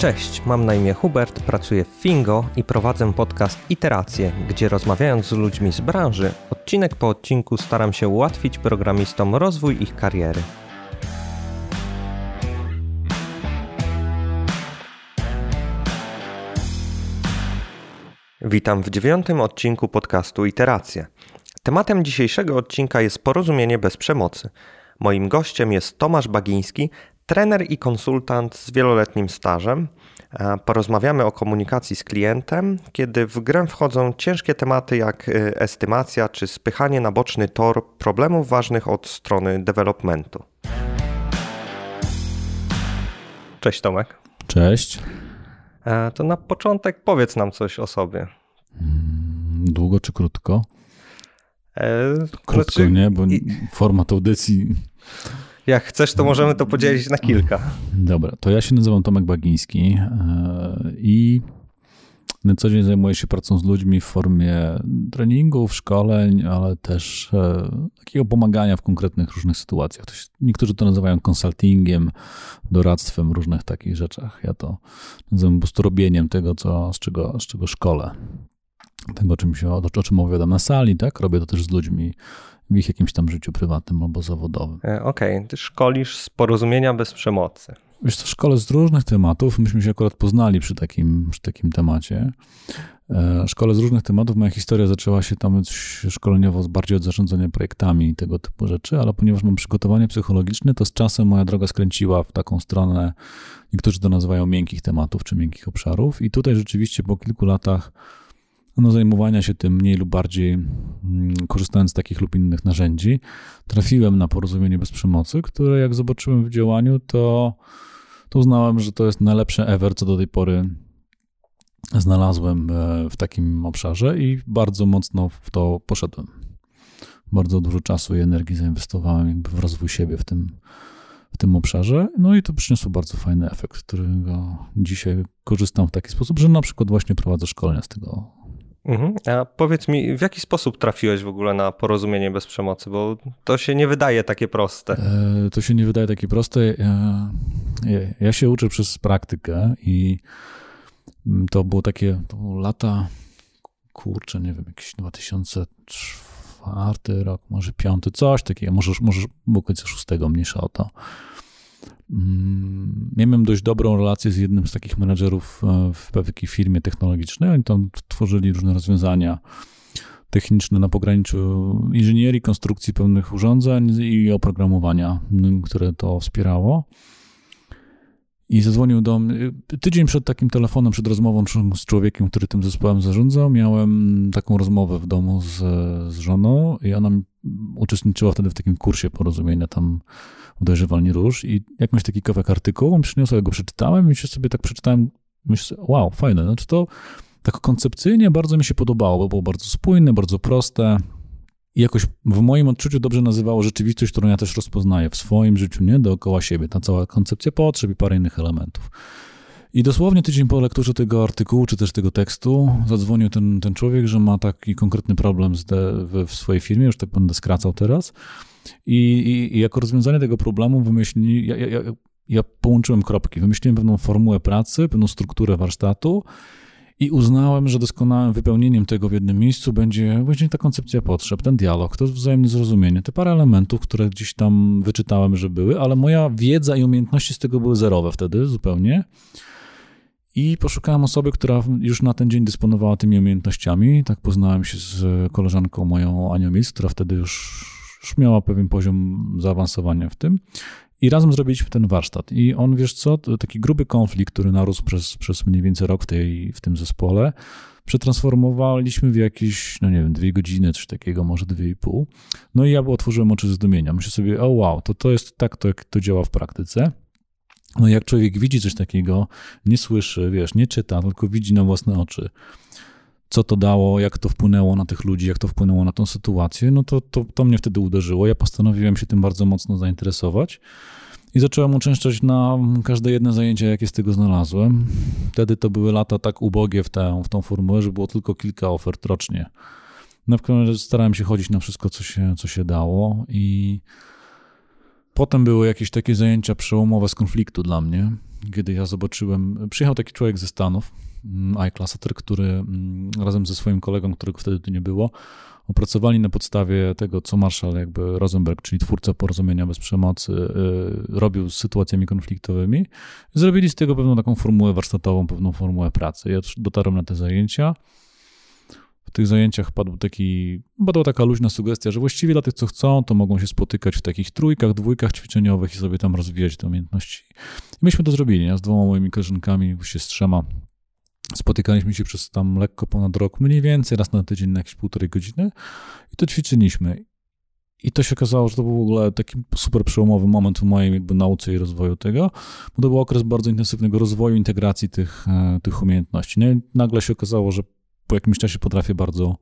Cześć, mam na imię Hubert, pracuję w Fingo i prowadzę podcast Iteracje, gdzie rozmawiając z ludźmi z branży, odcinek po odcinku staram się ułatwić programistom rozwój ich kariery. Witam w dziewiątym odcinku podcastu Iteracje. Tematem dzisiejszego odcinka jest porozumienie bez przemocy. Moim gościem jest Tomasz Bagiński, trener i konsultant z wieloletnim stażem. E, porozmawiamy o komunikacji z klientem, kiedy w grę wchodzą ciężkie tematy jak e, estymacja czy spychanie na boczny tor problemów ważnych od strony developmentu. Cześć Tomek. Cześć. E, to na początek powiedz nam coś o sobie. Długo czy krótko? Krótko, znaczy, nie, bo format audycji jak chcesz, to możemy to podzielić na kilka. Dobra, to ja się nazywam Tomek Bagiński e, i na co dzień zajmuję się pracą z ludźmi w formie treningów, szkoleń, ale też e, takiego pomagania w konkretnych różnych sytuacjach. To się, niektórzy to nazywają konsultingiem, doradztwem, różnych takich rzeczach. Ja to nazywam po prostu robieniem tego, co, z, czego, z czego szkole. Tego, czym się, o, o czym opowiadam na sali, tak? Robię to też z ludźmi w ich jakimś tam życiu prywatnym albo zawodowym. E, okej, okay. ty szkolisz z porozumienia bez przemocy. Wiesz co, szkole z różnych tematów. Myśmy się akurat poznali przy takim, przy takim temacie. E, szkole z różnych tematów. Moja historia zaczęła się tam szkoleniowo bardziej od zarządzania projektami i tego typu rzeczy, ale ponieważ mam przygotowanie psychologiczne, to z czasem moja droga skręciła w taką stronę, niektórzy to nazywają miękkich tematów czy miękkich obszarów. I tutaj rzeczywiście po kilku latach no, zajmowania się tym mniej lub bardziej, mm, korzystając z takich lub innych narzędzi, trafiłem na porozumienie bez przemocy, które jak zobaczyłem w działaniu, to, to uznałem, że to jest najlepsze ever, co do tej pory znalazłem e, w takim obszarze i bardzo mocno w to poszedłem. Bardzo dużo czasu i energii zainwestowałem w rozwój siebie w tym, w tym obszarze. No i to przyniosło bardzo fajny efekt, którego dzisiaj korzystam w taki sposób, że na przykład właśnie prowadzę szkolenia z tego. A powiedz mi, w jaki sposób trafiłeś w ogóle na porozumienie bez przemocy? Bo to się nie wydaje takie proste. E, to się nie wydaje takie proste. Ja, ja, się uczę przez praktykę i to było takie to było lata, kurczę, nie wiem, jakiś 2004 rok, może piąty, coś takiego, może, może było końca szóstego, mniejsza o to. Mm, miałem dość dobrą relację z jednym z takich menedżerów e, w pewnej firmie technologicznej. Oni tam tworzyli różne rozwiązania techniczne na pograniczu inżynierii, konstrukcji pewnych urządzeń i oprogramowania, które to wspierało. I zadzwonił do mnie. Tydzień przed takim telefonem, przed rozmową z człowiekiem, który tym zespołem zarządzał, miałem taką rozmowę w domu z, z żoną i ona uczestniczyła wtedy w takim kursie porozumienia tam Dojrzewalni Róż i jakąś taki kawałek artykułu on przyniosł, ja go przeczytałem i się sobie tak przeczytałem, myślę, wow, fajne, znaczy to tak koncepcyjnie bardzo mi się podobało, bo było bardzo spójne, bardzo proste i jakoś w moim odczuciu dobrze nazywało rzeczywistość, którą ja też rozpoznaję w swoim życiu, nie, dookoła siebie, ta cała koncepcja potrzeb i parę innych elementów. I dosłownie tydzień po lekturze tego artykułu, czy też tego tekstu, zadzwonił ten, ten człowiek, że ma taki konkretny problem w, w swojej firmie, już tak będę skracał teraz, i, i, i jako rozwiązanie tego problemu wymyślili, ja, ja, ja połączyłem kropki, wymyśliłem pewną formułę pracy, pewną strukturę warsztatu i uznałem, że doskonałym wypełnieniem tego w jednym miejscu będzie właśnie ta koncepcja potrzeb, ten dialog, to wzajemne zrozumienie, te parę elementów, które gdzieś tam wyczytałem, że były, ale moja wiedza i umiejętności z tego były zerowe wtedy zupełnie. I poszukałem osoby, która już na ten dzień dysponowała tymi umiejętnościami. Tak poznałem się z koleżanką moją Anią Mis, która wtedy już już miała pewien poziom zaawansowania w tym. I razem zrobiliśmy ten warsztat. I on, wiesz co, taki gruby konflikt, który narósł przez, przez mniej więcej rok w, tej, w tym zespole, przetransformowaliśmy w jakieś, no nie wiem, dwie godziny, coś takiego, może dwie i pół. No i ja otworzyłem oczy zdumienia. Myślę sobie, o wow, to, to jest tak, to, jak to działa w praktyce. No jak człowiek widzi coś takiego, nie słyszy, wiesz, nie czyta, tylko widzi na własne oczy, co to dało, jak to wpłynęło na tych ludzi, jak to wpłynęło na tą sytuację, no to, to, to mnie wtedy uderzyło. Ja postanowiłem się tym bardzo mocno zainteresować i zacząłem uczęszczać na każde jedno zajęcie, jakie z tego znalazłem. Wtedy to były lata tak ubogie w, tę, w tą formułę, że było tylko kilka ofert rocznie. Na przykład starałem się chodzić na wszystko, co się, co się dało i potem były jakieś takie zajęcia przełomowe z konfliktu dla mnie kiedy ja zobaczyłem, przyjechał taki człowiek ze Stanów, mm, iClassater, który mm, razem ze swoim kolegą, którego wtedy tu nie było, opracowali na podstawie tego, co Marshall jakby Rosenberg, czyli twórca porozumienia bez przemocy, y, robił z sytuacjami konfliktowymi. Zrobili z tego pewną taką formułę warsztatową, pewną formułę pracy. Ja dotarłem na te zajęcia. W tych zajęciach padł taki, padła taka luźna sugestia, że właściwie dla tych, co chcą, to mogą się spotykać w takich trójkach, dwójkach ćwiczeniowych i sobie tam rozwijać te umiejętności. I myśmy to zrobili, ja z dwoma moimi koleżankami, właściwie z trzema, Spotykaliśmy się przez tam lekko ponad rok, mniej więcej raz na tydzień na jakieś półtorej godziny i to ćwiczyliśmy. I to się okazało, że to był w ogóle taki super przełomowy moment w mojej jakby nauce i rozwoju tego, bo to był okres bardzo intensywnego rozwoju, integracji tych, e, tych umiejętności. No i nagle się okazało, że po jakimś czasie potrafię bardzo,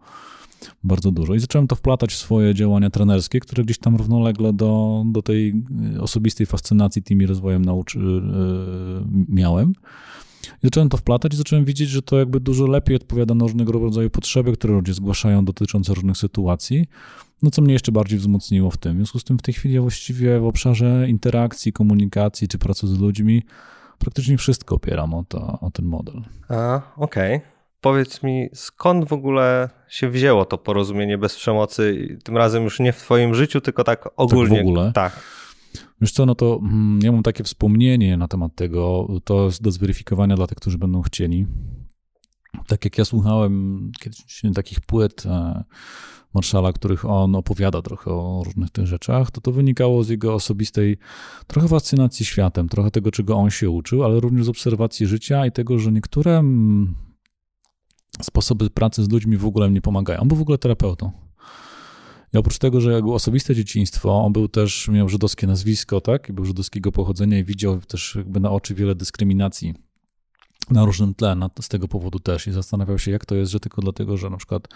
bardzo dużo. I zacząłem to wplatać w swoje działania trenerskie, które gdzieś tam równolegle do, do tej osobistej fascynacji tymi rozwojem nauczy, yy, miałem. I zacząłem to wplatać i zacząłem widzieć, że to jakby dużo lepiej odpowiada na różnego rodzaju potrzeby, które ludzie zgłaszają dotyczące różnych sytuacji. No co mnie jeszcze bardziej wzmocniło w tym. W związku z tym w tej chwili ja właściwie w obszarze interakcji, komunikacji czy pracy z ludźmi praktycznie wszystko opieram o, to, o ten model. A, okej. Okay. Powiedz mi, skąd w ogóle się wzięło to porozumienie bez przemocy? Tym razem już nie w Twoim życiu, tylko tak ogólnie. Tak w ogóle? Tak. Wiesz co, no to mm, ja mam takie wspomnienie na temat tego, to jest do zweryfikowania dla tych, którzy będą chcieli. Tak jak ja słuchałem kiedyś takich płyt e, Marszala, których on opowiada trochę o różnych tych rzeczach, to to wynikało z jego osobistej trochę fascynacji światem, trochę tego, czego on się uczył, ale również z obserwacji życia i tego, że niektóre mm, sposoby pracy z ludźmi w ogóle nie pomagają. On był w ogóle terapeutą. I oprócz tego, że jakby osobiste dzieciństwo, on był też, miał żydowskie nazwisko, tak, i był żydowskiego pochodzenia i widział też jakby na oczy wiele dyskryminacji na różnym tle, na, z tego powodu też i zastanawiał się, jak to jest, że tylko dlatego, że na przykład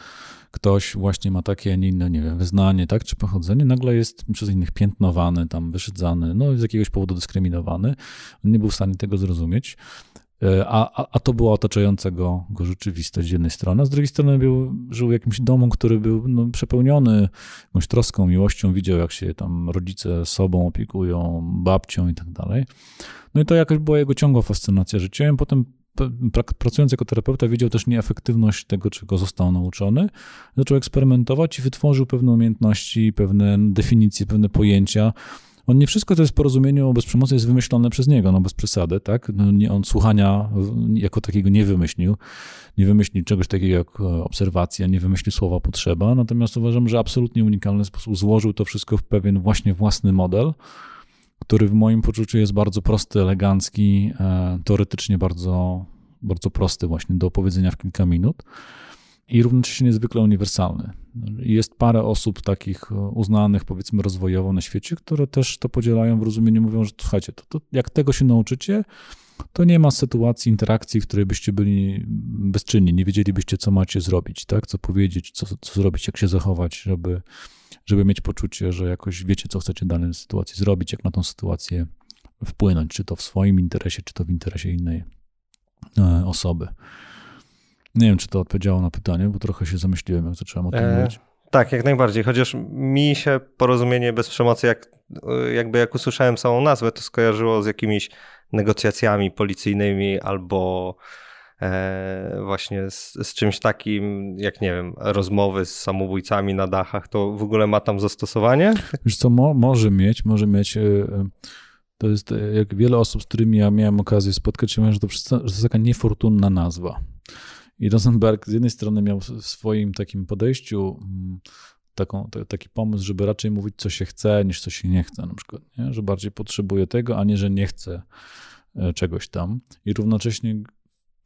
ktoś właśnie ma takie, a nie inne, nie wiem, wyznanie, tak, czy pochodzenie, nagle jest przez innych piętnowany, tam wyszydzany, no z jakiegoś powodu dyskryminowany. On nie był w stanie tego zrozumieć. E, a, a, to była otaczająca go, go rzeczywistość z jednej strony, a z drugiej strony był, żył jakimś domu, który był no, przepełniony jakąś troską, miłością, widział jak się tam rodzice sobą opiekują, babcią i tak dalej. No i to jakaś była jego ciągła fascynacja życiem. Potem pracując jako terapeuta widział też nieefektywność tego, czego został nauczony. Zaczął eksperymentować i wytworzył pewne umiejętności, pewne definicje, pewne pojęcia, on nie wszystko, co jest w porozumieniu bez przemocy, jest wymyślone przez niego, no bez przesady, tak? No, nie, on słuchania jako takiego nie wymyślił. Nie wymyślił czegoś takiego jak e, obserwacja, nie wymyślił słowa potrzeba, natomiast uważam, że absolutnie unikalny sposób złożył to wszystko w pewien właśnie własny model, który w moim poczuciu jest bardzo prosty, elegancki, e, teoretycznie bardzo, bardzo prosty właśnie do opowiedzenia w kilka minut i równocześnie niezwykle uniwersalny. Jest parę osób takich uznanych, powiedzmy, rozwojowo na świecie, które też to podzielają w rozumieniu, mówią, że słuchajcie, to, to jak tego się nauczycie, to nie ma sytuacji, interakcji, w której byście byli bezczynni, nie wiedzielibyście, co macie zrobić, tak? co powiedzieć, co, co zrobić, jak się zachować, żeby, żeby mieć poczucie, że jakoś wiecie, co chcecie w danej sytuacji zrobić, jak na tą sytuację wpłynąć, czy to w swoim interesie, czy to w interesie innej e, osoby. Nie wiem, czy to odpowiedziało na pytanie, bo trochę się zamyśliłem, jak zacząłem o tym e, mówić. Tak, jak najbardziej. Chociaż mi się porozumienie bez przemocy, jak, jakby jak usłyszałem samą nazwę, to skojarzyło z jakimiś negocjacjami policyjnymi albo e, właśnie z, z, czymś takim, jak nie wiem, rozmowy z samobójcami na dachach. To w ogóle ma tam zastosowanie? Wiesz co, mo, może mieć, może mieć. E, e to jest, e, jak wiele osób, z którymi ja miałem okazję spotkać się, że to, że to jest taka niefortunna nazwa. I Rosenberg z jednej strony miał w swoim takim podejściu mm, taką, taki pomysł, żeby raczej mówić, co się chce, niż co się nie chce, na przykład, nie? że bardziej potrzebuje tego, a nie, że nie chce e, czegoś tam. I równocześnie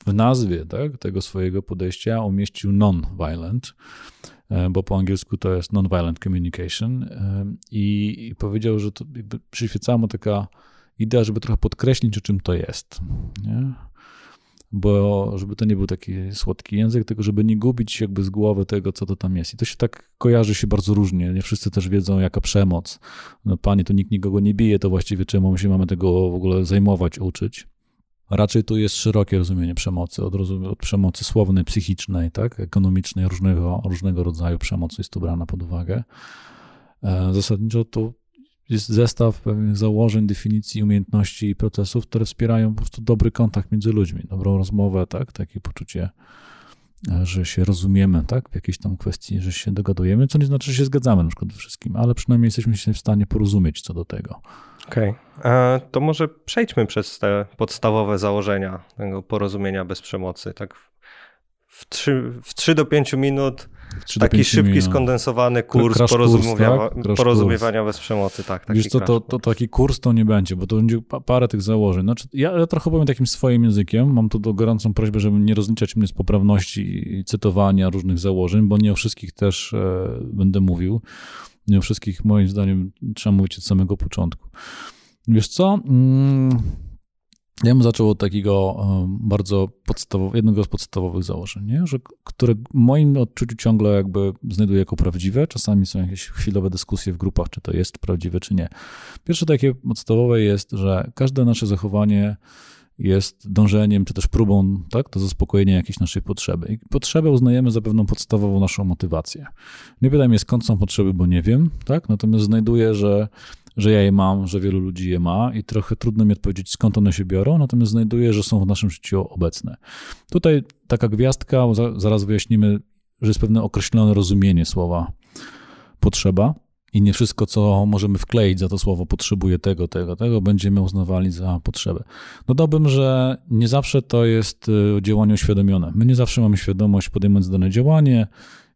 w nazwie tak, tego swojego podejścia umieścił non-violent, e, bo po angielsku to jest non-violent communication e, i, i powiedział, że to przyświecała mu taka idea, żeby trochę podkreślić, o czym to jest. Nie? Bo żeby to nie był taki słodki język, tylko żeby nie gubić jakby z głowy tego, co to tam jest. I to się tak kojarzy się bardzo różnie. Nie wszyscy też wiedzą, jaka przemoc. No panie, to nikt nikogo nie bije, to właściwie czemu my się mamy tego w ogóle zajmować, uczyć. Raczej tu jest szerokie rozumienie przemocy, od, od przemocy słownej, psychicznej, tak, ekonomicznej, różnego, różnego rodzaju przemocy jest tu brana pod uwagę. E, zasadniczo to jest zestaw pewnych założeń, definicji, umiejętności i procesów, które wspierają po prostu dobry kontakt między ludźmi, dobrą rozmowę, tak, takie poczucie, e, że się rozumiemy, tak, w jakiejś tam kwestii, że się dogadujemy, co nie znaczy, że się zgadzamy na przykład we wszystkim, ale przynajmniej jesteśmy się w stanie porozumieć co do tego. Okej, okay. to może przejdźmy przez te podstawowe założenia tego porozumienia bez przemocy, tak w 3, w 3 do 5 minut taki szybki, minut. skondensowany kurs porozumiewania, kurs, tak? porozumiewania bez przemocy. Tak, taki Wiesz co, to, to, taki kurs to nie będzie, bo to będzie parę tych założeń. Znaczy, ja, ja trochę powiem takim swoim językiem, mam tu do gorącą prośbę, żeby nie rozliczać mnie z poprawności i cytowania różnych założeń, bo nie o wszystkich też e, będę mówił. Nie o wszystkich, moim zdaniem, trzeba mówić od samego początku. Wiesz co? Mm, ja bym zaczął od takiego bardzo podstawowego, jednego z podstawowych założeń, nie? Że, które w moim odczuciu ciągle jakby znajduję jako prawdziwe. Czasami są jakieś chwilowe dyskusje w grupach, czy to jest prawdziwe, czy nie. Pierwsze takie podstawowe jest, że każde nasze zachowanie jest dążeniem, czy też próbą tak, do zaspokojenia jakiejś naszej potrzeby. I potrzebę uznajemy za pewną podstawową naszą motywację. Nie pytaj mnie, skąd są potrzeby, bo nie wiem, tak? natomiast znajduję, że że ja je mam, że wielu ludzi je ma i trochę trudno mi odpowiedzieć, skąd one się biorą, natomiast znajduję, że są w naszym życiu obecne. Tutaj taka gwiazdka, zaraz wyjaśnimy, że jest pewne określone rozumienie słowa potrzeba i nie wszystko, co możemy wkleić za to słowo potrzebuje tego, tego, tego, będziemy uznawali za potrzebę. Dodałbym, że nie zawsze to jest y, działanie uświadomione. My nie zawsze mamy świadomość, podejmując dane działanie,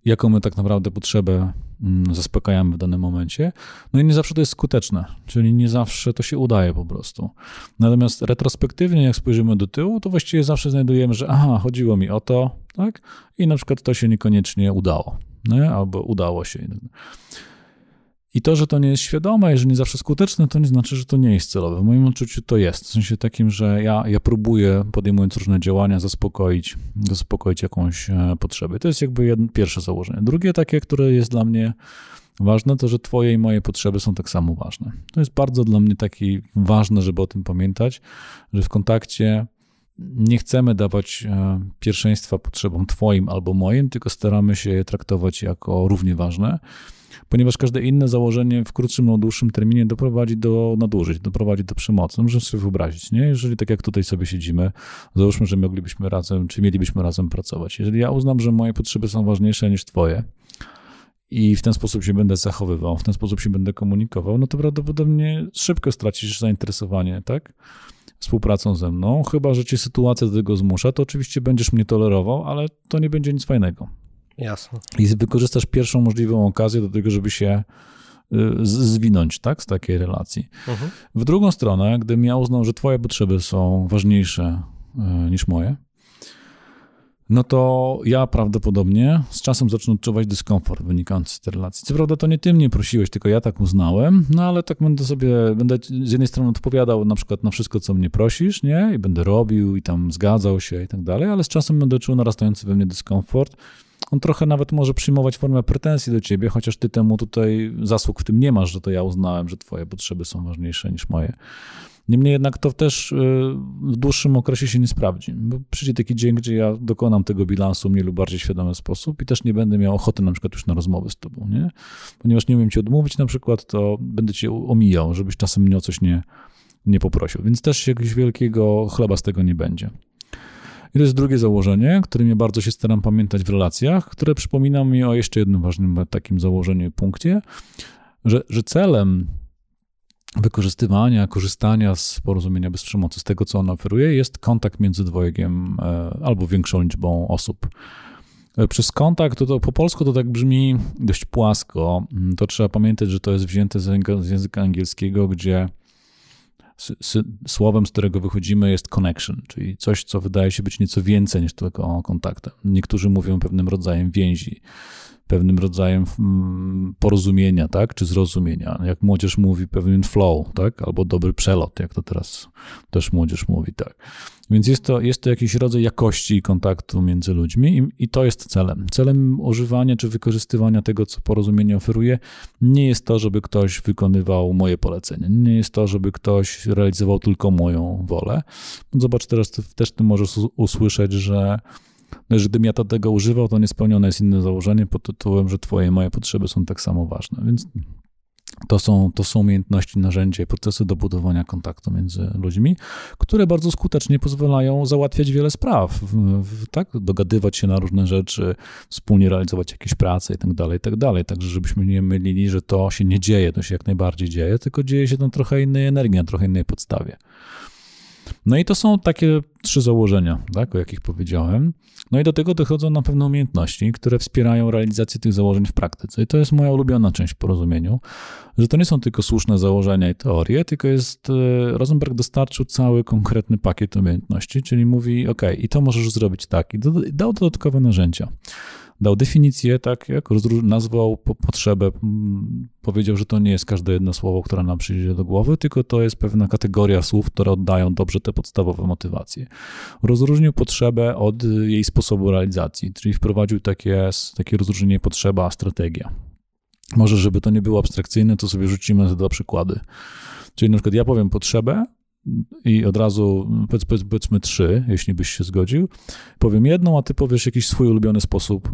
jaką my tak naprawdę potrzebę mm, zaspokajamy w danym momencie. No i nie zawsze to jest skuteczne, czyli nie zawsze to się udaje po prostu. Natomiast retrospektywnie, jak spojrzymy do tyłu, to właściwie zawsze znajdujemy, że aha, chodziło mi o to, tak? I na przykład to się niekoniecznie udało, nie? albo udało się. I to, że to nie jest świadome, jeżeli nie zawsze skuteczne, to nie znaczy, że to nie jest celowe. W moim odczuciu to jest. W sensie takim, że ja, ja próbuję, podejmując różne działania, zaspokoić, zaspokoić jakąś e, potrzebę. To jest jakby jedno, pierwsze założenie. Drugie takie, które jest dla mnie ważne, to że twoje i moje potrzeby są tak samo ważne. To jest bardzo dla mnie taki ważne, żeby o tym pamiętać, że w kontakcie nie chcemy dawać e, pierwszeństwa potrzebom twoim albo moim, tylko staramy się je traktować jako równie ważne ponieważ każde inne założenie w krótszym lub dłuższym terminie doprowadzi do nadużyć, doprowadzi do przemocy. No, możemy sobie wyobrazić, nie? Jeżeli tak jak tutaj sobie siedzimy, załóżmy, że moglibyśmy razem, czy mielibyśmy razem pracować. Jeżeli ja uznam, że moje potrzeby są ważniejsze niż twoje, i w ten sposób się będę zachowywał, w ten sposób się będę komunikował, no to prawdopodobnie szybko stracisz zainteresowanie, tak? Współpracą ze mną, chyba że cię sytuacja do tego zmusza, to oczywiście będziesz mnie tolerował, ale to nie będzie nic fajnego. Jasne. I wykorzystasz pierwszą możliwą okazję do tego, żeby się y, zwinąć tak, z takiej relacji. Mhm. W drugą stronę, gdybym ja uznał, że twoje potrzeby są ważniejsze y, niż moje, no to ja prawdopodobnie z czasem zacznę odczuwać dyskomfort wynikający z tej relacji. Co prawda to nie ty mnie prosiłeś, tylko ja tak uznałem, no ale tak będę sobie, będę z jednej strony odpowiadał na przykład na wszystko, co mnie prosisz, nie? I będę robił i tam zgadzał się i tak dalej, ale z czasem będę czuł narastający we mnie dyskomfort, on trochę nawet może przyjmować formę pretensji do ciebie, chociaż ty temu tutaj zasług w tym nie masz, że to ja uznałem, że twoje potrzeby są ważniejsze niż moje. Niemniej jednak to też y, w dłuższym okresie się nie sprawdzi. Bo przyjdzie taki dzień, gdzie ja dokonam tego bilansu w mniej lub bardziej świadomy sposób i też nie będę miał ochoty na przykład już na rozmowy z tobą, nie? Ponieważ nie umiem ci odmówić na przykład, to będę cię omijał, żebyś czasem mnie o coś nie, nie poprosił. Więc też jakiegoś wielkiego chleba z tego nie będzie. I to jest drugie założenie, którym ja bardzo się staram pamiętać w relacjach, które przypomina mi o jeszcze jednym ważnym takim założeniu punkcie, że, że celem wykorzystywania, korzystania z porozumienia bez przemocy, z tego, co on oferuje, jest kontakt między dwojgiem e, albo większą liczbą osób. E, przez kontakt, to, to po polsku to tak brzmi dość płasko. Mm, to trzeba pamiętać, że to jest wzięte z języka angielskiego, gdzie słowem, z którego wychodzimy, jest connection, czyli coś, co wydaje się być nieco więcej niż tylko kontaktem. Niektórzy mówią pewnym rodzajem więzi pewnym rodzajem mm, porozumienia, tak, czy zrozumienia. Jak młodzież mówi, pewien flow, tak, albo dobry przelot, jak to teraz też młodzież mówi, tak. Więc jest to, jest to jakiś rodzaj jakości kontaktu między ludźmi i, i to jest celem. Celem używania czy wykorzystywania tego, co porozumienie oferuje, nie jest to, żeby ktoś wykonywał moje polecenie, nie jest to, żeby ktoś realizował tylko moją wolę. Zobacz, teraz też ty możesz usłyszeć, że że gdybym ja to tego używał, to niespełnione jest inne założenie pod tytułem, że twoje i moje potrzeby są tak samo ważne. Więc To są, to są umiejętności, narzędzia i procesy do budowania kontaktu między ludźmi, które bardzo skutecznie pozwalają załatwiać wiele spraw, tak? dogadywać się na różne rzeczy, wspólnie realizować jakieś prace itd., tak itd. Tak Także żebyśmy nie mylili, że to się nie dzieje, to się jak najbardziej dzieje, tylko dzieje się na trochę innej energii, na trochę innej podstawie. No i to są takie trzy założenia, tak, o jakich powiedziałem. No i do tego dochodzą na pewne umiejętności, które wspierają realizację tych założeń w praktyce. I to jest moja ulubiona część w porozumieniu, że to nie są tylko słuszne założenia i teorie, tylko jest, e, Rosenberg dostarczył cały konkretny pakiet umiejętności, czyli mówi, ok, i to możesz zrobić tak, i dał dodatkowe narzędzia dał definicję, tak jak nazwał potrzebę, powiedział, że to nie jest każde jedno słowo, które nam przyjdzie do głowy, tylko to jest pewna kategoria słów, które oddają dobrze te podstawowe motywacje. Rozróżnił potrzebę od jej sposobu realizacji, czyli wprowadził takie, takie rozróżnienie potrzeba, a strategia. Może, żeby to nie było abstrakcyjne, to sobie rzucimy te dwa przykłady. Czyli na przykład ja powiem potrzebę, i od razu powiedz, powiedz, powiedzmy trzy, jeśli byś się zgodził. Powiem jedną, a ty powiesz jakiś swój ulubiony sposób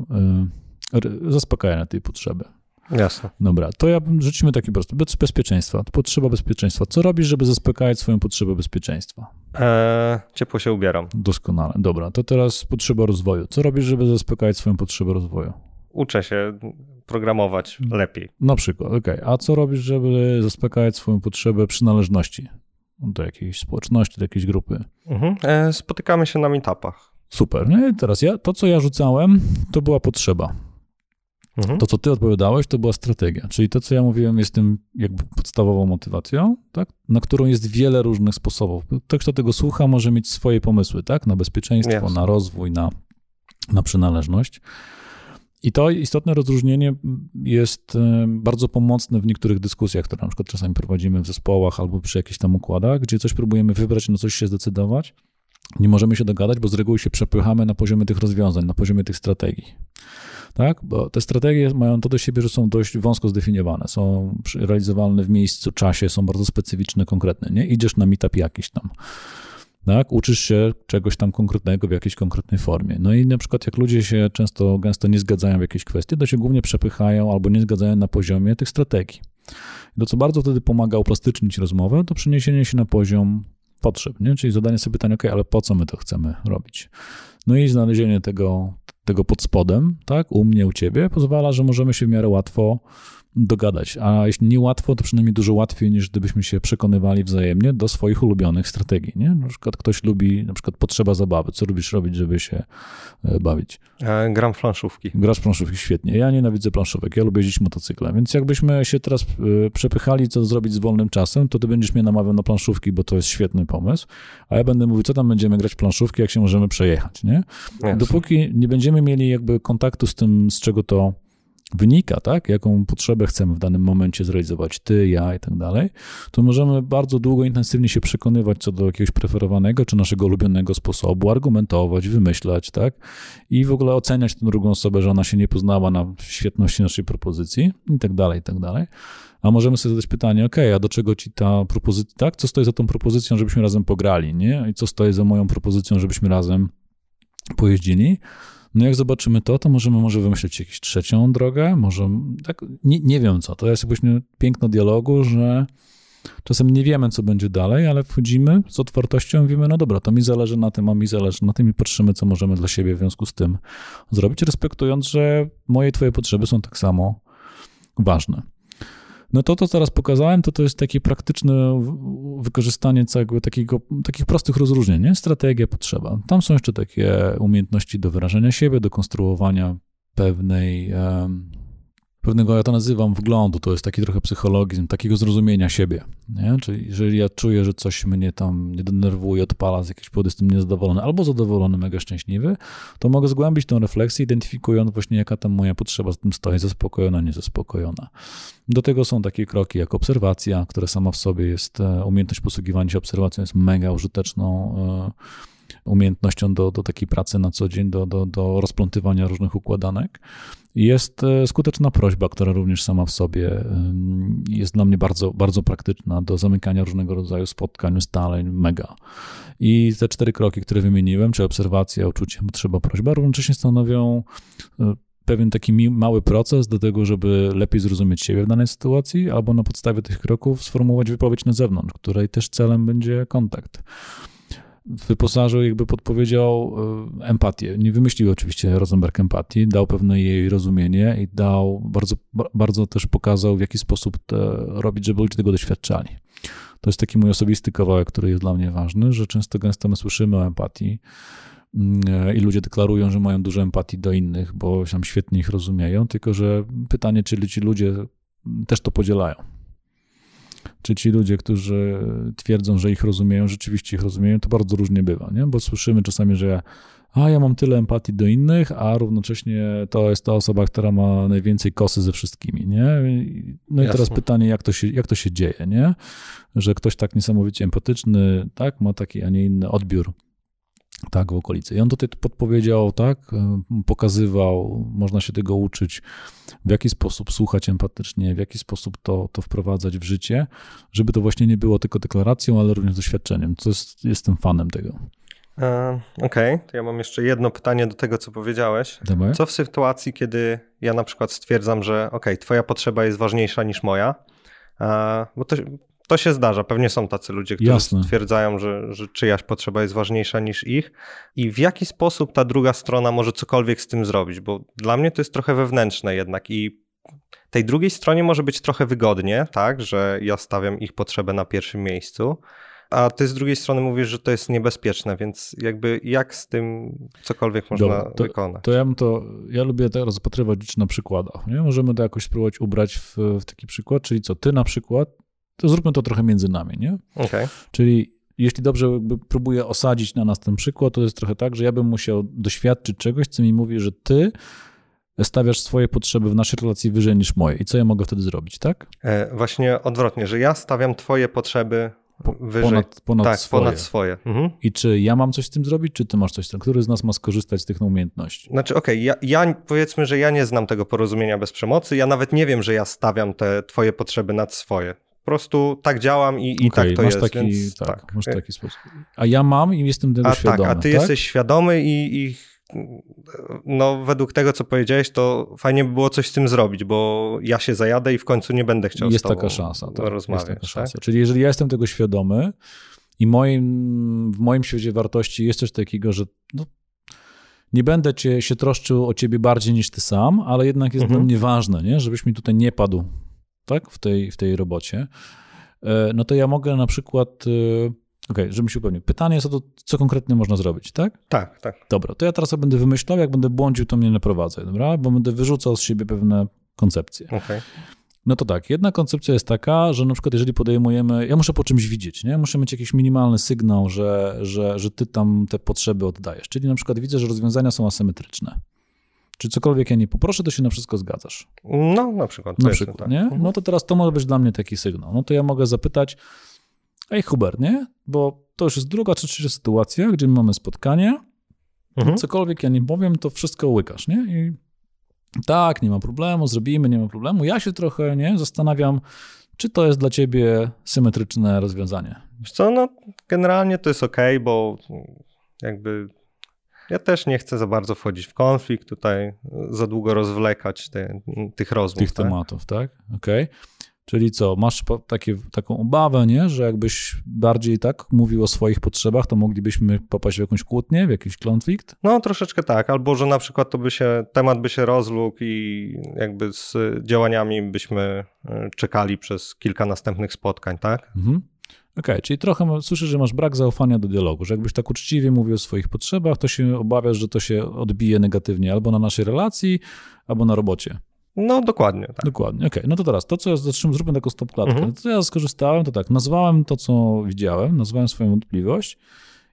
y, zaspokajania tej potrzeby. Jasne. Dobra, to ja rzucimy taki prosty. Bezpieczeństwa, potrzeba bezpieczeństwa. Co robisz, żeby zaspokajać swoją potrzebę bezpieczeństwa? Eee, ciepło się ubieram. Doskonale. Dobra, to teraz potrzeba rozwoju. Co robisz, żeby zaspokajać swoją potrzebę rozwoju? Uczę się programować lepiej. Na przykład, okej. Okay. A co robisz, żeby zaspokajać swoją potrzebę przynależności? Do jakiejś społeczności, do jakiejś grupy. Mhm. E, spotykamy się na meetupach. Super. No i teraz ja, to, co ja rzucałem, to była potrzeba. Mhm. To, co ty odpowiadałeś, to była strategia. Czyli to, co ja mówiłem, jest tym jakby podstawową motywacją, tak? na którą jest wiele różnych sposobów. Ktoś, kto tego słucha, może mieć swoje pomysły, tak? Na bezpieczeństwo, yes. na rozwój, na, na przynależność. I to istotne rozróżnienie jest e, bardzo pomocne w niektórych dyskusjach, które na przykład czasami prowadzimy w zespołach albo przy jakichś tam układach, gdzie coś próbujemy wybrać, na coś się zdecydować. Nie możemy się dogadać, bo z reguły się przepychamy na poziomie tych rozwiązań, na poziomie tych strategii. Tak? Bo te strategie mają to do siebie, że są dość wąsko zdefiniowane, są realizowalne w miejscu, czasie, są bardzo specyficzne, konkretne. Nie? Idziesz na meetup jakiś tam tak? Uczysz się czegoś tam konkretnego w jakiejś konkretnej formie. No i na przykład jak ludzie się często, gęsto nie zgadzają w jakiejś kwestii, to się głównie przepychają albo nie zgadzają na poziomie tych strategii. To, co bardzo wtedy pomaga uplastycznić rozmowę, to przeniesienie się na poziom potrzeb, nie? czyli zadanie sobie pytania, ok, ale po co my to chcemy robić? No i znalezienie tego, tego pod spodem, tak, u mnie, u ciebie, pozwala, że możemy się w miarę łatwo dogadać. A jeśli nie łatwo, to przynajmniej dużo łatwiej niż gdybyśmy się przekonywali wzajemnie do swoich ulubionych strategii. Nie? Na przykład ktoś lubi, na przykład potrzeba zabawy. Co lubisz robić, żeby się e, bawić? E, gram w planszówki. Grasz w planszówki, świetnie. Ja nienawidzę planszówek, ja lubię jeździć motocyklem. Więc jakbyśmy się teraz e, przepychali, co zrobić z wolnym czasem, to ty będziesz mnie namawiał na planszówki, bo to jest świetny pomysł, a ja będę mówił, co tam będziemy grać w planszówki, jak się możemy przejechać. Nie? Dopóki nie będziemy mieli jakby kontaktu z tym, z czego to wynika, tak, jaką potrzebę chcemy w danym momencie zrealizować, ty, ja i tak dalej, to możemy bardzo długo, intensywnie się przekonywać co do jakiegoś preferowanego czy naszego ulubionego sposobu, argumentować, wymyślać, tak, i w ogóle oceniać tę drugą osobę, że ona się nie poznała na świetności naszej propozycji i tak dalej, i tak dalej. A możemy sobie zadać pytanie, ok, a do czego ci ta propozycja, tak, co stoi za tą propozycją, żebyśmy razem pograli, nie, i co stoi za moją propozycją, żebyśmy razem pojeździli, no jak zobaczymy to, to możemy może wymyślić jakąś trzecią drogę, może tak, nie, nie wiem co. To jest jakbyśmy piękno dialogu, że czasem nie wiemy, co będzie dalej, ale wchodzimy z otwartością i mówimy, no dobra, to mi zależy na tym, a mi zależy na tym i patrzymy, co możemy dla siebie w związku z tym zrobić, respektując, że moje i twoje potrzeby są tak samo ważne. No to, co teraz pokazałem, to to jest takie praktyczne wykorzystanie całego takiego, takich prostych rozróżnień, nie? Strategia, potrzeba. Tam są jeszcze takie umiejętności do wyrażania siebie, do konstruowania pewnej um, pewnego, ja to nazywam, wglądu, to jest taki trochę psychologizm, takiego zrozumienia siebie, nie? Czyli jeżeli ja czuję, że coś mnie tam nie denerwuje, odpala z jakiejś powodu, jestem niezadowolony albo zadowolony, mega szczęśliwy, to mogę zgłębić tę refleksję, identyfikując właśnie jaka tam moja potrzeba z tym stoi, zaspokojona, niezaspokojona. Do tego są takie kroki jak obserwacja, która sama w sobie jest, e, umiejętność posługiwania się obserwacją jest mega użyteczną e, umiejętnością do, do takiej pracy na co dzień, do, do, do rozplątywania różnych układanek. Jest e, skuteczna prośba, która również sama w sobie jest dla mnie bardzo, bardzo praktyczna do zamykania różnego rodzaju spotkań, ustaleń, mega. I te cztery kroki, które wymieniłem, czy obserwacja, uczucie, potrzeba, prośba, równocześnie stanowią e, pewien taki mały proces do tego, żeby lepiej zrozumieć siebie w danej sytuacji, albo na podstawie tych kroków sformułować wypowiedź na zewnątrz, której też celem będzie kontakt wyposażył, jakby podpowiedział e, empatię. Nie wymyślił oczywiście Rosenberg empatii, dał pewne jej rozumienie i dał, bardzo, bardzo też pokazał, w jaki sposób robić, żeby ludzie tego doświadczali. To jest taki mój osobisty kawałek, który jest dla mnie ważny, że często gęsto my słyszymy o empatii mm, i ludzie deklarują, że mają dużo empatii do innych, bo tam świetnie ich rozumieją, tylko że pytanie, czy ci ludzie też to podzielają czy ci ludzie, którzy twierdzą, że ich rozumieją, rzeczywiście ich rozumieją, to bardzo różnie bywa, nie? Bo słyszymy czasami, że a ja mam tyle empatii do innych, a równocześnie to jest ta osoba, która ma najwięcej kosy ze wszystkimi, nie? No i Jasne. teraz pytanie, jak to, się, jak to się dzieje, nie? Że ktoś tak niesamowicie empatyczny, tak, ma taki, a nie inny odbiór tak, w okolicy. I on tutaj podpowiedział, tak, e, pokazywał, można się tego uczyć, w jaki sposób słuchać empatycznie, w jaki sposób to, to wprowadzać w życie, żeby to właśnie nie było tylko deklaracją, ale również doświadczeniem. To jest, jestem fanem tego. E, okej, okay. to ja mam jeszcze jedno pytanie do tego, co powiedziałeś. Dawaj. Co w sytuacji, kiedy ja na przykład stwierdzam, że ok, twoja potrzeba jest ważniejsza niż moja, e, bo to to się zdarza. Pewnie są tacy ludzie, którzy Jasne. stwierdzają, że, że czyjaś potrzeba jest ważniejsza niż ich. I w jaki sposób ta druga strona może cokolwiek z tym zrobić? Bo dla mnie to jest trochę wewnętrzne jednak i tej drugiej stronie może być trochę wygodnie, tak, że ja stawiam ich potrzebę na pierwszym miejscu, a ty z drugiej strony mówisz, że to jest niebezpieczne, więc jakby jak z tym cokolwiek można Dobra, to, wykonać? To ja bym to, ja lubię to rozpatrywać na przykładach, nie? Możemy to jakoś spróbować ubrać w, w taki przykład, czyli co, ty na przykład to zróbmy to trochę między nami, nie? Okay. Czyli jeśli dobrze próbuję osadzić na nas ten przykład, to jest trochę tak, że ja bym musiał doświadczyć czegoś, co mi mówi, że ty stawiasz swoje potrzeby w naszej relacji wyżej niż moje. I co ja mogę wtedy zrobić, tak? E, właśnie odwrotnie, że ja stawiam twoje potrzeby wyżej. Ponad, ponad tak, swoje. ponad swoje. Mhm. I czy ja mam coś z tym zrobić, czy ty masz coś z tym? Który z nas ma skorzystać z tych umiejętności? Znaczy, okej, okay, ja, ja, powiedzmy, że ja nie znam tego porozumienia bez przemocy. Ja nawet nie wiem, że ja stawiam te twoje potrzeby nad swoje prostu tak działam i, i okay, tak to masz jest. Taki, więc, tak, tak, masz taki sposób. A ja mam i jestem tego a, świadomy. Tak, a ty tak? jesteś świadomy i, i no według tego, co powiedziałeś, to fajnie by było coś z tym zrobić, bo ja się zajadę i w końcu nie będę chciał jest z taka szansa, tak, rozmawiać. Jest taka szansa. Tak? Czyli jeżeli ja jestem tego świadomy i moim, w moim świecie wartości jest coś takiego, że no, nie będę cię, się troszczył o ciebie bardziej niż ty sam, ale jednak jest mhm. dla mnie ważne, nie? żebyś mi tutaj nie padł tak, w tej, w tej robocie, e, no to ja mogę na przykład. E, okej, okay, żebym się upewnił. Pytanie jest o to, co konkretnie można zrobić, tak? Tak, tak. Dobra, to ja teraz będę wymyślał, jak będę błądził, to mnie naprowadzę, dobra? Bo będę wyrzucał z siebie pewne koncepcje. Okay. No to tak, jedna koncepcja jest taka, że na przykład jeżeli podejmujemy, ja muszę po czymś widzieć, nie? Muszę mieć jakiś minimalny sygnał, że, że, że ty tam te potrzeby oddajesz. Czyli na przykład widzę, że rozwiązania są asymetryczne. Czy cokolwiek ja nie poproszę, to się na wszystko zgadzasz. No, na przykład. Na przykład, tak. nie? Mhm. No to teraz to może być dla mnie taki sygnał. No to ja mogę zapytać, ej Hubert, nie? Bo to już jest druga czy trzecia sytuacja, gdzie mamy spotkanie, mhm. cokolwiek ja nie powiem, to wszystko łykasz, nie? I tak, nie ma problemu, zrobimy, nie ma problemu. Ja się trochę, nie, zastanawiam, czy to jest dla ciebie symetryczne rozwiązanie. Wiesz co, no generalnie to jest ok, bo jakby ja też nie chcę za bardzo wchodzić w konflikt, tutaj za długo rozwlekać te, tych rozmów. Tych tak? tematów, tak? Okej. Okay. Czyli co, masz takie, taką obawę, nie? że jakbyś bardziej tak mówił o swoich potrzebach, to moglibyśmy popaść w jakąś kłótnię, w jakiś konflikt? No troszeczkę tak, albo że na przykład to by się, temat by się rozlógł i jakby z działaniami byśmy e, czekali przez kilka następnych spotkań, tak? Mhm. Okej, okay, czyli trochę słyszysz, że masz brak zaufania do dialogu, że jakbyś tak uczciwie mówił o swoich potrzebach, to się obawiasz, że to się odbije negatywnie albo na naszej relacji, albo na robocie. No, dokładnie. Tak. Dokładnie, okej. Okay. No to teraz, to co ja zatrzymam, zróbmy taką stopklatkę. Mhm. To co ja skorzystałem, to tak, nazwałem to, co widziałem, nazwałem swoją wątpliwość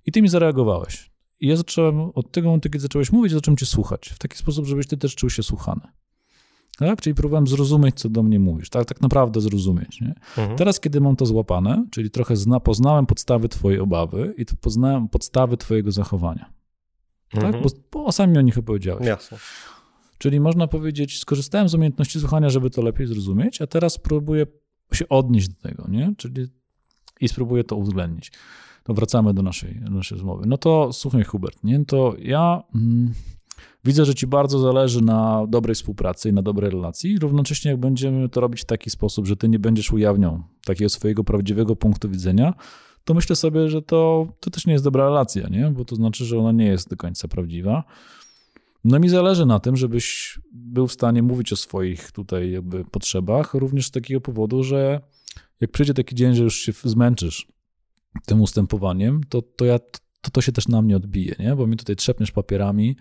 i ty mi zareagowałeś. I ja zacząłem, od tego momentu, kiedy zacząłeś mówić, zacząłem cię słuchać. W taki sposób, żebyś ty też czuł się słuchany. Tak? Czyli próbowałem zrozumieć, co do mnie mówisz, tak, tak naprawdę zrozumieć. Nie? Mhm. Teraz, kiedy mam to złapane, czyli trochę zna, poznałem podstawy twojej obawy i to poznałem podstawy twojego zachowania. Tak? Mhm. Tak? Bo, bo sami o nich opowiedziałeś. Jasne. Czyli można powiedzieć, skorzystałem z umiejętności słuchania, żeby to lepiej zrozumieć, a teraz próbuję się odnieść do tego, nie? Czyli i spróbuję to uwzględnić. To wracamy do naszej, naszej rozmowy. No to słuchaj, Hubert, nie? To ja... Mm, Widzę, że ci bardzo zależy na dobrej współpracy i na dobrej relacji. Równocześnie, jak będziemy to robić w taki sposób, że ty nie będziesz ujawniał takiego swojego prawdziwego punktu widzenia, to myślę sobie, że to, to też nie jest dobra relacja, nie? bo to znaczy, że ona nie jest do końca prawdziwa. No mi zależy na tym, żebyś był w stanie mówić o swoich tutaj jakby potrzebach, również z takiego powodu, że jak przyjdzie taki dzień, że już się zmęczysz tym ustępowaniem, to, to ja to, to się też na mnie odbije, nie? Bo mi tutaj trzepniesz papierami,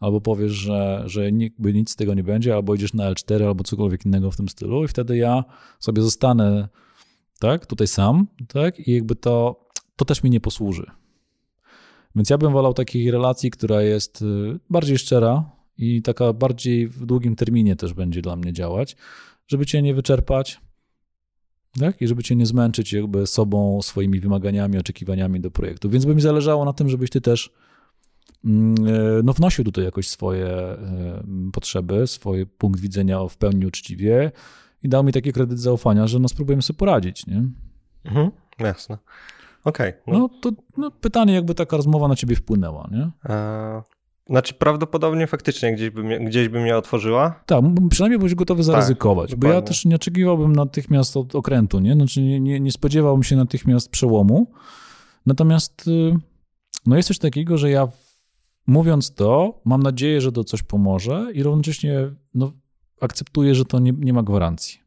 albo powiesz, że, że nic z tego nie będzie, albo idziesz na L4, albo cokolwiek innego w tym stylu i wtedy ja sobie zostanę, tak, tutaj sam, tak, i jakby to, to też mi nie posłuży. Więc ja bym wolał takiej relacji, która jest y, bardziej szczera i taka bardziej w długim terminie też będzie dla mnie działać, żeby cię nie wyczerpać, tak? I żeby cię nie zmęczyć jakby sobą, swoimi wymaganiami, oczekiwaniami do projektu. Więc by mi zależało na tym, żebyś ty też no, wnosił tutaj jakoś swoje e, potrzeby, swój punkt widzenia w pełni uczciwie i dał mi taki kredyt zaufania, że no spróbujemy sobie poradzić, nie? Mhm, jasne. Okej. Okay, no. no. to no, pytanie, jakby taka rozmowa na ciebie wpłynęła, nie? E, znaczy prawdopodobnie faktycznie gdzieś by, mnie, gdzieś by mnie otworzyła. Tak, przynajmniej byłeś gotowy tak, zaryzykować, tak, bo ja też nie oczekiwałbym natychmiast od okrętu, nie? Znaczy nie, nie, nie spodziewałbym się natychmiast przełomu. Natomiast y, no jest coś takiego, że ja mówiąc to, mam nadzieję, że to coś pomoże i równocześnie no, akceptuję, że to nie, nie ma gwarancji.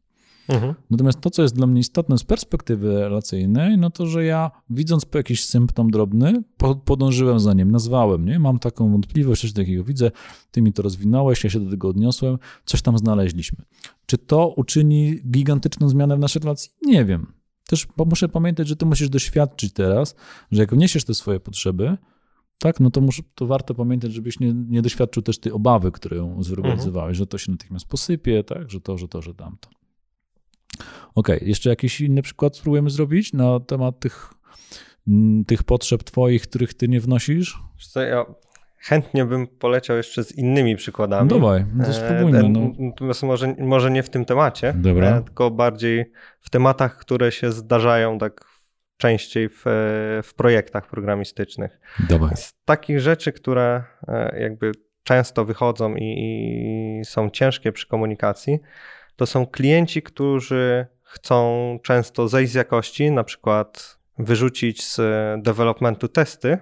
Mhm. Natomiast to, co jest dla mnie istotne z perspektywy relacyjnej, no to, że ja widząc jakiś symptom drobny, podążyłem za nim, nazwałem, nie? Mam taką wątpliwość, coś takiego widzę, ty mi to rozwinąłeś, ja się do tego odniosłem, coś tam znaleźliśmy. Czy to uczyni gigantyczną zmianę w naszej relacji? Nie wiem. Też muszę pamiętać, że ty musisz doświadczyć teraz, że jak wniesiesz te swoje potrzeby, tak, no to, muszę, to warto pamiętać, żebyś nie, nie doświadczył też tej obawy, którą zwerbalizowałeś, mhm. że to się natychmiast posypie, tak, że to, że to, że tamto. Okej, okay. jeszcze jakiś inny przykład spróbujemy zrobić na temat tych, tych potrzeb twoich, których ty nie wnosisz? Co, ja chętnie bym poleciał jeszcze z innymi przykładami. No dawaj, to e, spróbujmy. No. Natomiast może, może nie w tym temacie, Dobra. E, tylko bardziej w tematach, które się zdarzają tak częściej w, e, w projektach programistycznych. Dawaj. Z takich rzeczy, które jakby często wychodzą i, i są ciężkie przy komunikacji, to są klienci, którzy chcą często zejść z jakości, na przykład wyrzucić z developmentu testy,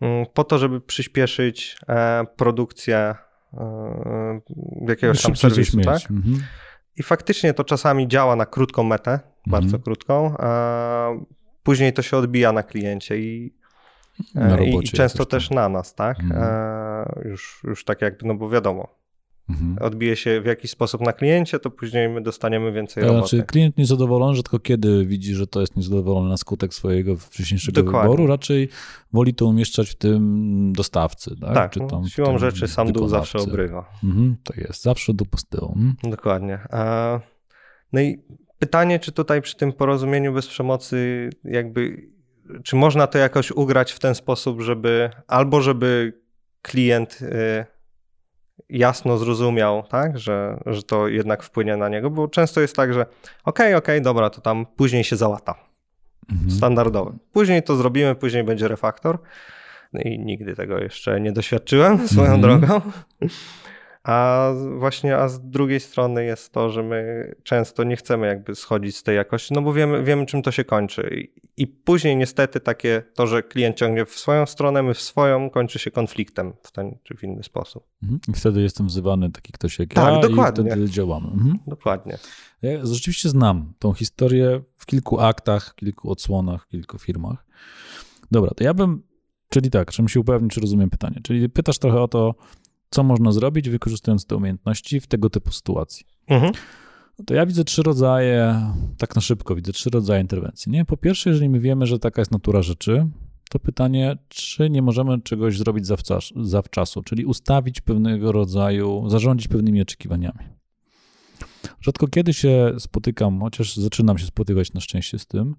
mm, po to, żeby przyspieszyć e, produkcję e, jakiegoś tam serwisu. Tak? Mhm. I faktycznie to czasami działa na krótką metę, mhm. bardzo krótką, a później to się odbija na kliencie i, e, i, i często też na nas, tak? Mhm. Już, już tak jakby, no bo wiadomo, mhm. odbije się w jakiś sposób na kliencie, to później my dostaniemy więcej roboty. Znaczy klient niezadowolony rzadko kiedy widzi, że to jest niezadowolony na skutek swojego wcześniejszego Dokładnie. wyboru, raczej woli to umieszczać w tym dostawcy. Tak, tak Czy tam siłą rzeczy sam dół zawsze obrywa. Mhm, to jest, zawsze dół po tyłu. Mhm. Dokładnie. A, no i pytanie, czy tutaj przy tym porozumieniu bez przemocy jakby, czy można to jakoś ugrać w ten sposób, żeby albo żeby klient... Y, jasno zrozumiał, tak, że, że to jednak wpłynie na niego, bo często jest tak, że okej, okay, okej, okay, dobra, to tam później się załata. Mhm. Standardowe. Później to zrobimy, później będzie refaktor. No i nigdy tego jeszcze nie doświadczyłem swoją mhm. drogą. A właśnie, a z drugiej strony jest to, że my często nie chcemy jakby schodzić z tej jakości, no bo wiemy, wiemy czym to się kończy. I, I, później niestety takie to, że klient ciągnie w swoją stronę, my w swoją, kończy się konfliktem w ten czy w inny sposób. Mhm. I wtedy jestem wzywany taki ktoś jak tak, ja dokładnie. i wtedy działamy. Mhm. Dokładnie. Ja rzeczywiście znam tą historię w kilku aktach, kilku odsłonach, kilku firmach. Dobra, to ja bym, czyli tak, żebym się upewnić, czy rozumiem pytanie. Czyli pytasz trochę o to, co można zrobić, wykorzystując te umiejętności w tego typu sytuacji. Mhm. To ja widzę trzy rodzaje, tak na szybko widzę trzy rodzaje interwencji. Nie? Po pierwsze, jeżeli my wiemy, że taka jest natura rzeczy, to pytanie, czy nie możemy czegoś zrobić zawczas, zawczasu, czyli ustawić pewnego rodzaju, zarządzić pewnymi oczekiwaniami. Rzadko kiedy się spotykam, chociaż zaczynam się spotykać na szczęście z tym,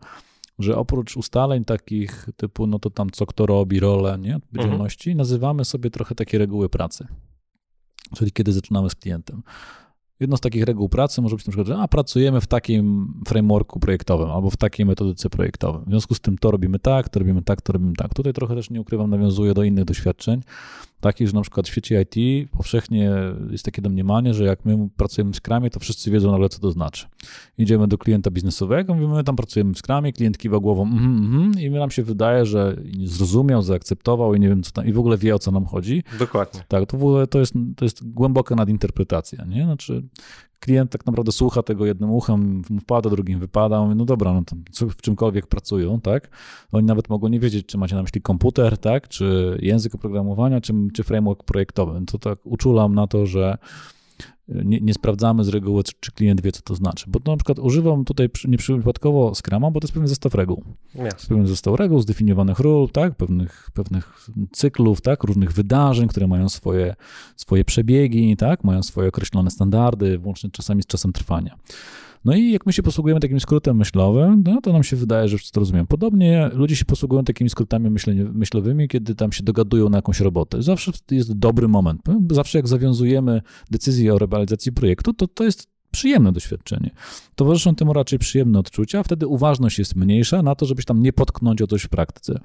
że oprócz ustaleń takich typu, no to tam co kto robi, rolę, nie, odpowiedzialności, mhm. nazywamy sobie trochę takie reguły pracy. Czyli kiedy zaczynamy z klientem. Jedną z takich reguł pracy może być na przykład, że a, pracujemy w takim frameworku projektowym albo w takiej metodyce projektowej. W związku z tym to robimy tak, to robimy tak, to robimy tak. Tutaj trochę też nie ukrywam, nawiązuję do innych doświadczeń, takich, że na przykład w świecie IT powszechnie jest takie domniemanie, że jak my pracujemy w Scrumie, to wszyscy wiedzą nagle, co to znaczy. Idziemy do klienta biznesowego, mówimy, my tam pracujemy w Scrumie, klient kiwa głową mm, mm, i nam się wydaje, że zrozumiał, zaakceptował i nie wiem, co tam, i w ogóle wie, o co nam chodzi. Dokładnie. Tak, to w ogóle to jest, to jest głęboka nadinterpretacja, nie? Znaczy klient tak naprawdę słucha tego jednym uchem, wpada, drugim wypada, mówi, no dobra, no to w czymkolwiek pracują, tak? Oni nawet mogą nie wiedzieć, czy macie na myśli komputer, tak? Czy język oprogramowania, czy, czy framework projektowy. To tak uczulam na to, że nie, nie, sprawdzamy z reguły, czy klient wie, co to znaczy. Bo to na przykład używam tutaj nieprzypadkowo Scrama, bo to jest pewien zestaw reguł. Yes. Pewien zestaw reguł, zdefiniowanych ról, tak, pewnych, pewnych cyklów, tak, różnych wydarzeń, które mają swoje, swoje przebiegi, tak, mają swoje określone standardy, włącznie czasami z czasem trwania. No i jak my się posługujemy takim skrótem myślowym, no to nam się wydaje, że wszyscy to rozumiem. Podobnie ludzie się posługują takimi skrótami myślowymi, kiedy tam się dogadują na jakąś robotę. Zawsze jest dobry moment. Zawsze jak zawiązujemy decyzję o realizacji projektu, to to jest przyjemne doświadczenie. Towarzyszą temu raczej przyjemne odczucia, wtedy uważność jest mniejsza na to, żebyś tam nie potknąć o coś w praktyce.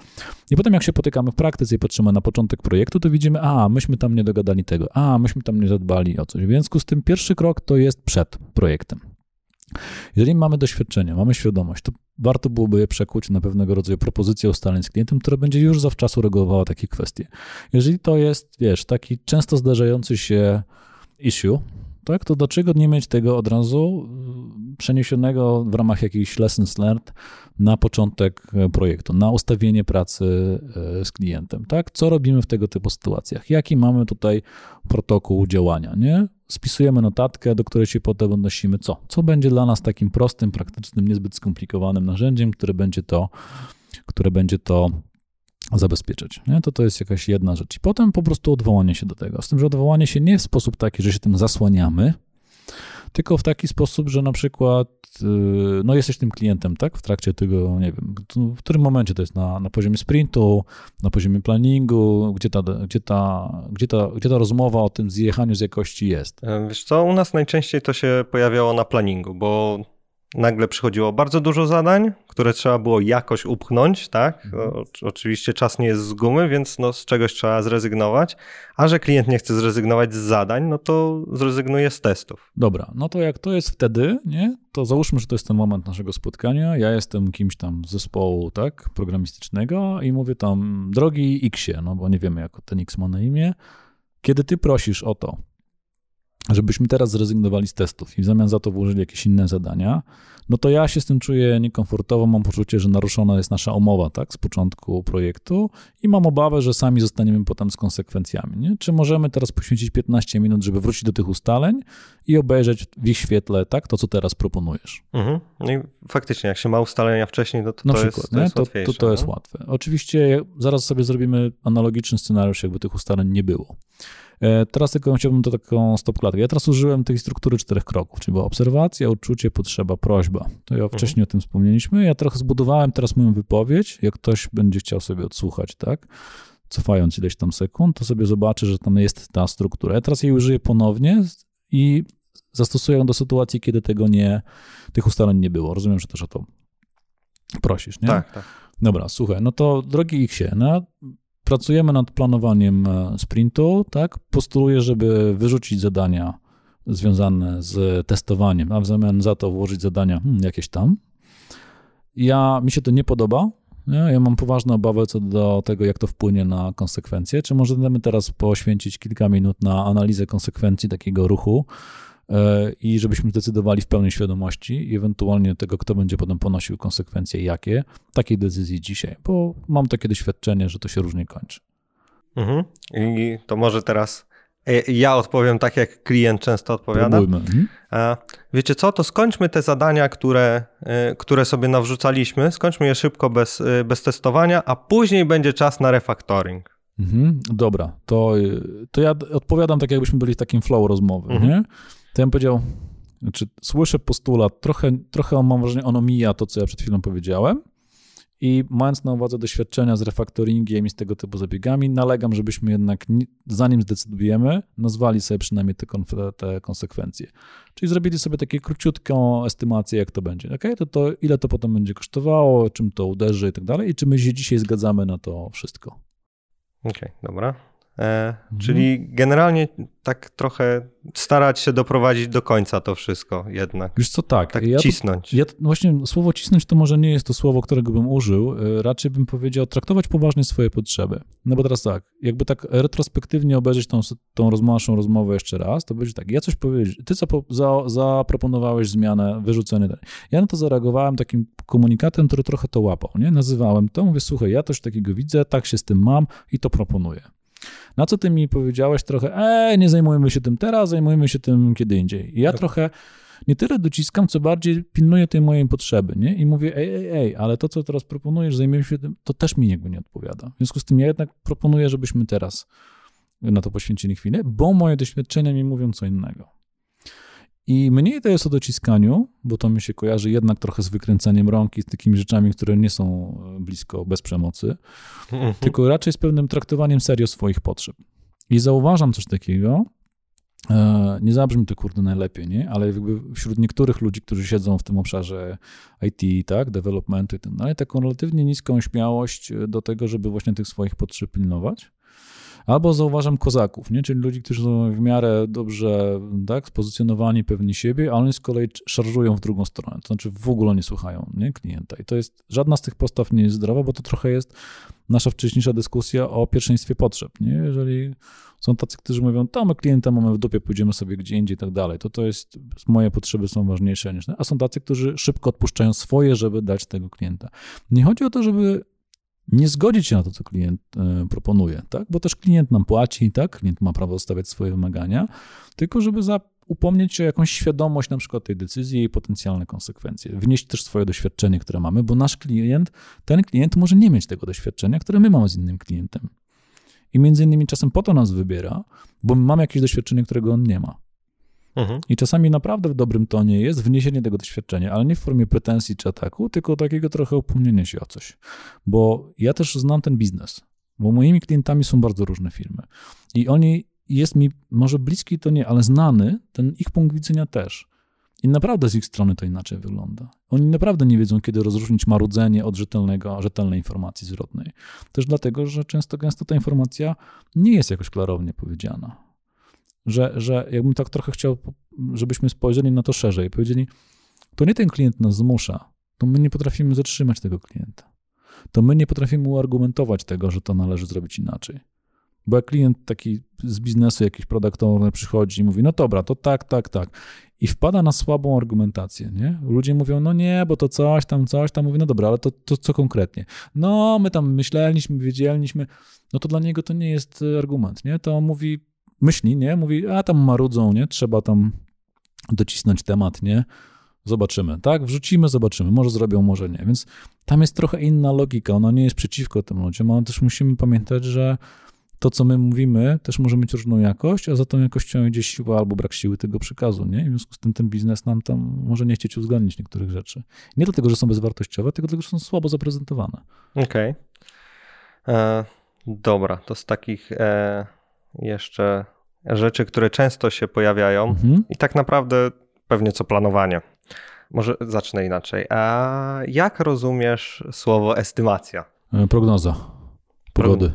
I potem jak się potykamy w praktyce i patrzymy na początek projektu, to widzimy, a, myśmy tam nie dogadali tego, a, myśmy tam nie zadbali o coś. W związku z tym pierwszy krok to jest przed projektem. Jeżeli mamy doświadczenie, mamy świadomość, to warto byłoby je przekuć na pewnego rodzaju propozycję ustaleń z klientem, która będzie już zawczasu regulowała takie kwestie. Jeżeli to jest, wiesz, taki często zdarzający się issue, tak, to dlaczego nie mieć tego od razu y, przeniesionego w ramach jakichś lessons learned na początek e, projektu, na ustawienie pracy e, z klientem, tak? Co robimy w tego typu sytuacjach? Jaki mamy tutaj protokół działania, nie? Spisujemy notatkę, do której się potem odnosimy co? Co będzie dla nas takim prostym, praktycznym, niezbyt skomplikowanym narzędziem, które będzie to, które będzie to zabezpieczyć. Nie? To to jest jakaś jedna rzecz. I potem po prostu odwołanie się do tego. Z tym, że odwołanie się nie w sposób taki, że się tym zasłaniamy, tylko w taki sposób, że na przykład y, no jesteś tym klientem, tak, w trakcie tego, nie wiem, w którym momencie to jest, na, na poziomie sprintu, na poziomie planningu, gdzie ta, gdzie, ta, gdzie, ta, gdzie ta rozmowa o tym zjechaniu z jakości jest? Wiesz co, u nas najczęściej to się pojawiało na planningu, bo nagle przychodziło bardzo dużo zadań, które trzeba było jakoś upchnąć, tak? Mhm. O, oczywiście czas nie jest z gumy, więc no, z czegoś trzeba zrezygnować, a że klient nie chce zrezygnować z zadań, no to zrezygnuje z testów. Dobra, no to jak to jest wtedy, nie? To załóżmy, że to jest ten moment naszego spotkania, ja jestem kimś tam z zespołu, tak, programistycznego i mówię tam, drogi Xie, no bo nie wiemy, jak ten X ma na imię, kiedy ty prosisz o to, żebyśmy teraz zrezygnowali z testów i w zamian za to włożyli jakieś inne zadania, no to ja się z tym czuję niekomfortowo, mam poczucie, że naruszona jest nasza umowa, tak, z początku projektu i mam obawę, że sami zostaniemy potem z konsekwencjami, nie? Czy możemy teraz poświęcić 15 minut, żeby wrócić do tych ustaleń i obejrzeć w ich świetle, tak, to, co teraz proponujesz? Mhm. No i faktycznie, jak się ma ustalenia wcześniej, no to, to, przykład, jest, to jest to, to, to jest łatwe. Oczywiście zaraz sobie zrobimy analogiczny scenariusz, jakby tych ustaleń nie było. E, teraz tylko chciałbym to taką stopklatkę. Ja teraz użyłem tej struktury czterech kroków, czyli była obserwacja, uczucie, potrzeba, prośba. To ja wcześniej mhm. o tym wspomnieliśmy. Ja trochę zbudowałem teraz moją wypowiedź. Jak ktoś będzie chciał sobie odsłuchać, tak? Cofając ileś tam sekund, to sobie zobaczy, że tam jest ta struktura. Ja teraz jej użyję ponownie i zastosuję ją do sytuacji, kiedy tego nie, tych ustaleń nie było. Rozumiem, że też o to prosisz, nie? Tak, tak. Dobra, słuchaj, no to drogi Xie, no, pracujemy nad planowaniem e, sprintu, tak? Postuluję, żeby wyrzucić zadania związane z testowaniem, a w zamian za to włożyć zadania hmm, jakieś tam. Ja, mi się to nie podoba. Nie? Ja mam poważne obawy co do tego, jak to wpłynie na konsekwencje. Czy możemy teraz poświęcić kilka minut na analizę konsekwencji takiego ruchu, i żebyśmy zdecydowali w pełnej świadomości i ewentualnie tego, kto będzie potem ponosił konsekwencje, jakie, takiej decyzji dzisiaj, bo mam takie doświadczenie, że to się różnie kończy. Mhm. I to może teraz e, ja odpowiem tak, jak klient często odpowiada. Mhm. Wiecie co, to skończmy te zadania, które, e, które sobie nawrzucaliśmy, skończmy je szybko bez, bez testowania, a później będzie czas na refactoring. Mhm. Dobra, to, to ja odpowiadam tak, jakbyśmy byli w takim flow rozmowy, mhm. nie? To ja bym powiedział, znaczy słyszę postulat, trochę, trochę mam wrażenie, on omija to, co ja przed chwilą powiedziałem I mając na uwadze doświadczenia z refaktoringiem i z tego typu zabiegami, nalegam, żebyśmy jednak, zanim zdecydujemy, nazwali sobie przynajmniej te, te konsekwencje. Czyli zrobili sobie takie króciutką estymację, jak to będzie. Okay? To, to ile to potem będzie kosztowało, czym to uderzy i tak dalej, i czy my się dzisiaj zgadzamy na to wszystko. Okej, okay, dobra. E, mhm. Czyli generalnie tak trochę starać się doprowadzić do końca to wszystko jednak. Wiesz co, tak. Tak ja cisnąć. To, ja, no właśnie słowo cisnąć to może nie jest to słowo, którego bym użył. E, raczej bym powiedział traktować poważnie swoje potrzeby. No bo teraz tak, jakby tak retrospektywnie obejrzeć tą, tą naszą rozmowę jeszcze raz, to będzie tak, ja coś powiedzieć, ty co za, zaproponowałeś zmianę, wyrzucenie. Ja na to zareagowałem takim komunikatem, który trochę to łapał, nie? Nazywałem to, mówię, słuchaj, ja coś takiego widzę, tak się z tym mam i to proponuję. Na co ty mi powiedziałeś trochę, e, nie zajmujemy się tym teraz, zajmujemy się tym kiedy indziej. I ja tak. trochę nie tyle dociskam, co bardziej pilnuję tej mojej potrzeby, nie? I mówię, ej, ej, ej, ale to, co teraz proponujesz, zajmiemy się tym, to też mi jakby nie odpowiada. W związku z tym ja jednak proponuję, żebyśmy teraz na to poświęcili chwilę, bo moje doświadczenia mi mówią co innego. I mniej to jest o dociskaniu, bo to mi się kojarzy jednak trochę z wykręcaniem rąk i z takimi rzeczami, które nie są e, blisko bez przemocy, mhm. tylko raczej z pewnym traktowaniem serio swoich potrzeb. I zauważam coś takiego, e, nie zabrzmi to kurde najlepiej, nie? ale jakby wśród niektórych ludzi, którzy siedzą w tym obszarze IT, tak, developmentu i tak dalej, taką relatywnie niską śmiałość do tego, żeby właśnie tych swoich potrzeb pilnować. Albo zauważam kozaków, nie? czyli ludzi, którzy są w miarę dobrze tak, spozycjonowani, pewni siebie, ale oni z kolei szarżują w drugą stronę, to znaczy w ogóle nie słuchają nie? klienta. I to jest, żadna z tych postaw nie jest zdrowa, bo to trochę jest nasza wcześniejsza dyskusja o pierwszeństwie potrzeb. Nie? Jeżeli są tacy, którzy mówią, to my klienta mamy w dupie, pójdziemy sobie gdzie indziej i tak dalej, to to jest, moje potrzeby są ważniejsze niż, a są tacy, którzy szybko odpuszczają swoje, żeby dać tego klienta. Nie chodzi o to, żeby nie zgodzić się na to, co klient e, proponuje, tak? bo też klient nam płaci, tak? klient ma prawo stawiać swoje wymagania, tylko żeby za, upomnieć się o jakąś świadomość na przykład tej decyzji i potencjalne konsekwencje, wnieść też swoje doświadczenie, które mamy, bo nasz klient, ten klient może nie mieć tego doświadczenia, które my mamy z innym klientem. I między innymi czasem po to nas wybiera, bo my mamy jakieś doświadczenie, którego on nie ma. Mhm. I czasami naprawdę w dobrym tonie jest wniesienie tego doświadczenia, ale nie w formie pretensji czy ataku, tylko takiego trochę upomnienia się o coś. Bo ja też znam ten biznes, bo moimi klientami są bardzo różne firmy. I oni, jest mi może bliski to nie, ale znany ten ich punkt widzenia też. I naprawdę z ich strony to inaczej wygląda. Oni naprawdę nie wiedzą, kiedy rozróżnić marudzenie od rzetelnego, rzetelnej informacji zwrotnej. Też dlatego, że często gęsto ta informacja nie jest jakoś klarownie powiedziana że, że jakbym tak trochę chciał, żebyśmy spojrzeli na to szerzej, powiedzieli, to nie ten klient nas zmusza, to my nie potrafimy zatrzymać tego klienta. To my nie potrafimy uargumentować tego, że to należy zrobić inaczej. Bo jak klient taki z biznesu, jakiś product owner przychodzi i mówi, no dobra, to tak, tak, tak. I wpada na słabą argumentację, nie? Ludzie mówią, no nie, bo to coś tam, coś tam. Mówi, no dobra, ale to, to co konkretnie? No, my tam myśleliśmy, wiedzieliśmy. No to dla niego to nie jest argument, nie? To mówi, myśli, nie? Mówi, a tam marudzą, nie? Trzeba tam docisnąć temat, nie? Zobaczymy, tak? Wrzucimy, zobaczymy. Może zrobią, może nie. Więc tam jest trochę inna logika. Ona nie jest przeciwko tym ludziom, ale też musimy pamiętać, że to, co my mówimy, też może mieć różną jakość, a za tą jakością idzie siła albo brak siły tego przekazu, nie? I w związku z tym ten biznes nam tam może nie chcieć uwzględnić niektórych rzeczy. Nie dlatego, że są bezwartościowe, tylko dlatego, że są słabo zaprezentowane. Okej. Okay. E, dobra, to z takich e, jeszcze rzeczy, które często się pojawiają mhm. i tak naprawdę pewnie co planowanie. Może zacznę inaczej. A jak rozumiesz słowo estymacja? E, prognoza pogody.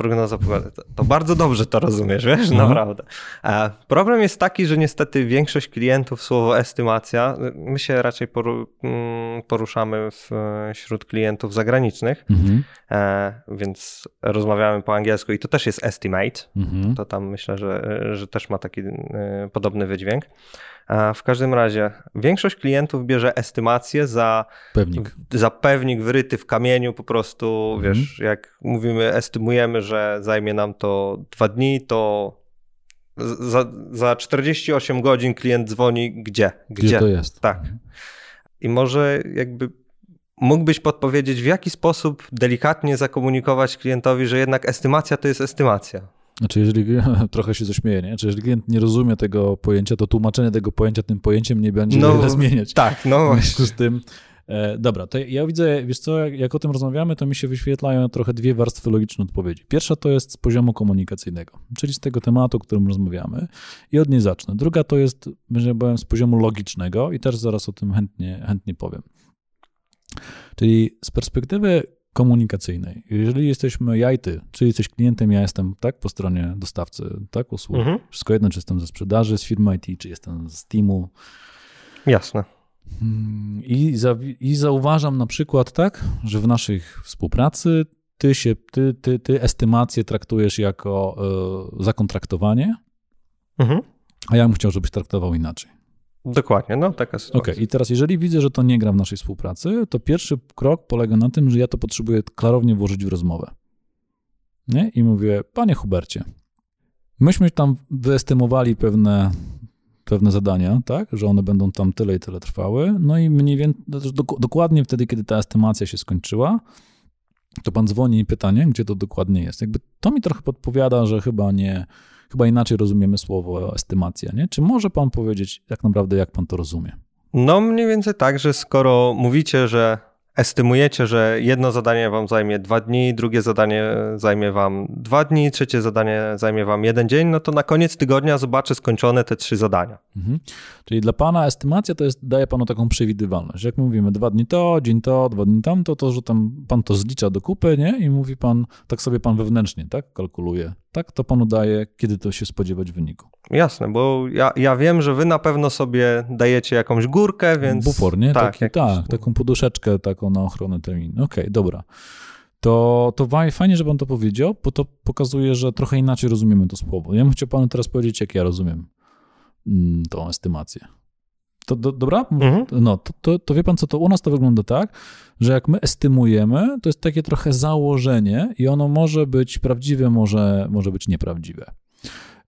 Prognoza pogody. To bardzo dobrze to rozumiesz, wiesz, Aha. naprawdę. A problem jest taki, że niestety większość klientów słowo estymacja, my się raczej mm, poruszamy wśród klientów zagranicznych, mhm. E, więc rozmawiamy po angielsku i to też jest estimate. Mhm. To tam myślę, że, że też ma taki e, podobny wydźwięk. W każdym razie większość klientów bierze estymację za pewnik, za pewnik wyryty w kamieniu, po prostu mhm. wiesz, jak mówimy, estymujemy, że zajmie nam to dwa dni, to za, za 48 godzin klient dzwoni gdzie? Gdzie, gdzie to jest? Tak. Mhm. I może jakby mógłbyś podpowiedzieć, w jaki sposób delikatnie zakomunikować klientowi, że jednak estymacja to jest estymacja. Znaczy, jeżeli trochę się zaśmieje, nie? Znaczy, jeżeli klient nie rozumie tego pojęcia, to tłumaczenie tego pojęcia tym pojęciem nie będzie no, wiele zmieniać. Tak, no W związku z tym E, dobra, to ja widzę, wiesz co, jak, jak, o tym rozmawiamy, to mi się wyświetlają trochę dwie warstwy logiczne odpowiedzi. Pierwsza to jest z poziomu komunikacyjnego, czyli z tego tematu, o którym rozmawiamy i od niej zacznę. Druga to jest, że powiem, z poziomu logicznego i też zaraz o tym chętnie, chętnie powiem. Czyli z perspektywy komunikacyjnej. Jeżeli jesteśmy ja i ty, czyli jesteś klientem, ja jestem tak po stronie dostawcy, tak, usług. Mhm. Wszystko jedno, czy jestem ze sprzedaży, z firmy IT, czy jestem z teamu. Jasne. I, za, I zauważam na przykład tak, że w naszej współpracy ty się, ty, ty, ty estymację traktujesz jako y, zakontraktowanie, mhm. a ja bym chciał, żebyś traktował inaczej. Dokładnie, no taka sytuacja. Okej, okay. i teraz jeżeli widzę, że to nie gra w naszej współpracy, to pierwszy krok polega na tym, że ja to potrzebuję klarownie włożyć w rozmowę. Nie? I mówię, panie Hubercie, myśmy tam wyestymowali pewne, pewne zadania, tak, że one będą tam tyle i tyle trwały, no i mniej więcej, dokładnie wtedy, kiedy ta estymacja się skończyła, to pan dzwoni i pytanie, gdzie to dokładnie jest. Jakby to mi trochę podpowiada, że chyba nie, chyba inaczej rozumiemy słowo estymacja, nie? Czy może pan powiedzieć tak naprawdę, jak pan to rozumie? No mniej więcej tak, że skoro mówicie, że estymujecie, że jedno zadanie wam zajmie dwa dni, drugie zadanie zajmie wam dwa dni, trzecie zadanie zajmie wam jeden dzień, no to na koniec tygodnia zobaczę skończone te trzy zadania. Mhm. Czyli dla pana estymacja to jest, daje panu taką przewidywalność. Jak mówimy dwa dni to, dzień to, dwa dni tamto, to, że tam pan to zlicza do kupy, nie? I mówi pan, tak sobie pan wewnętrznie, tak? Kalkuluje. Tak to panu daje, kiedy to się spodziewać wyniku. Jasne, bo ja, ja wiem, że wy na pewno sobie dajecie jakąś górkę, więc... Bufor, nie? Tak, Taki, tak taką poduszeczkę taką na ochronę terminu. Okej, okay, dobra. To, to fajnie, że pan to powiedział, bo to pokazuje, że trochę inaczej rozumiemy to słowo. Ja bym chciał panu teraz powiedzieć, jak ja rozumiem mm, tą estymację. To do, dobra? Mhm. No, to, to, to, wie pan co, to u nas to wygląda tak, że jak my estymujemy, to jest takie trochę założenie i ono może być prawdziwe, może, może być nieprawdziwe.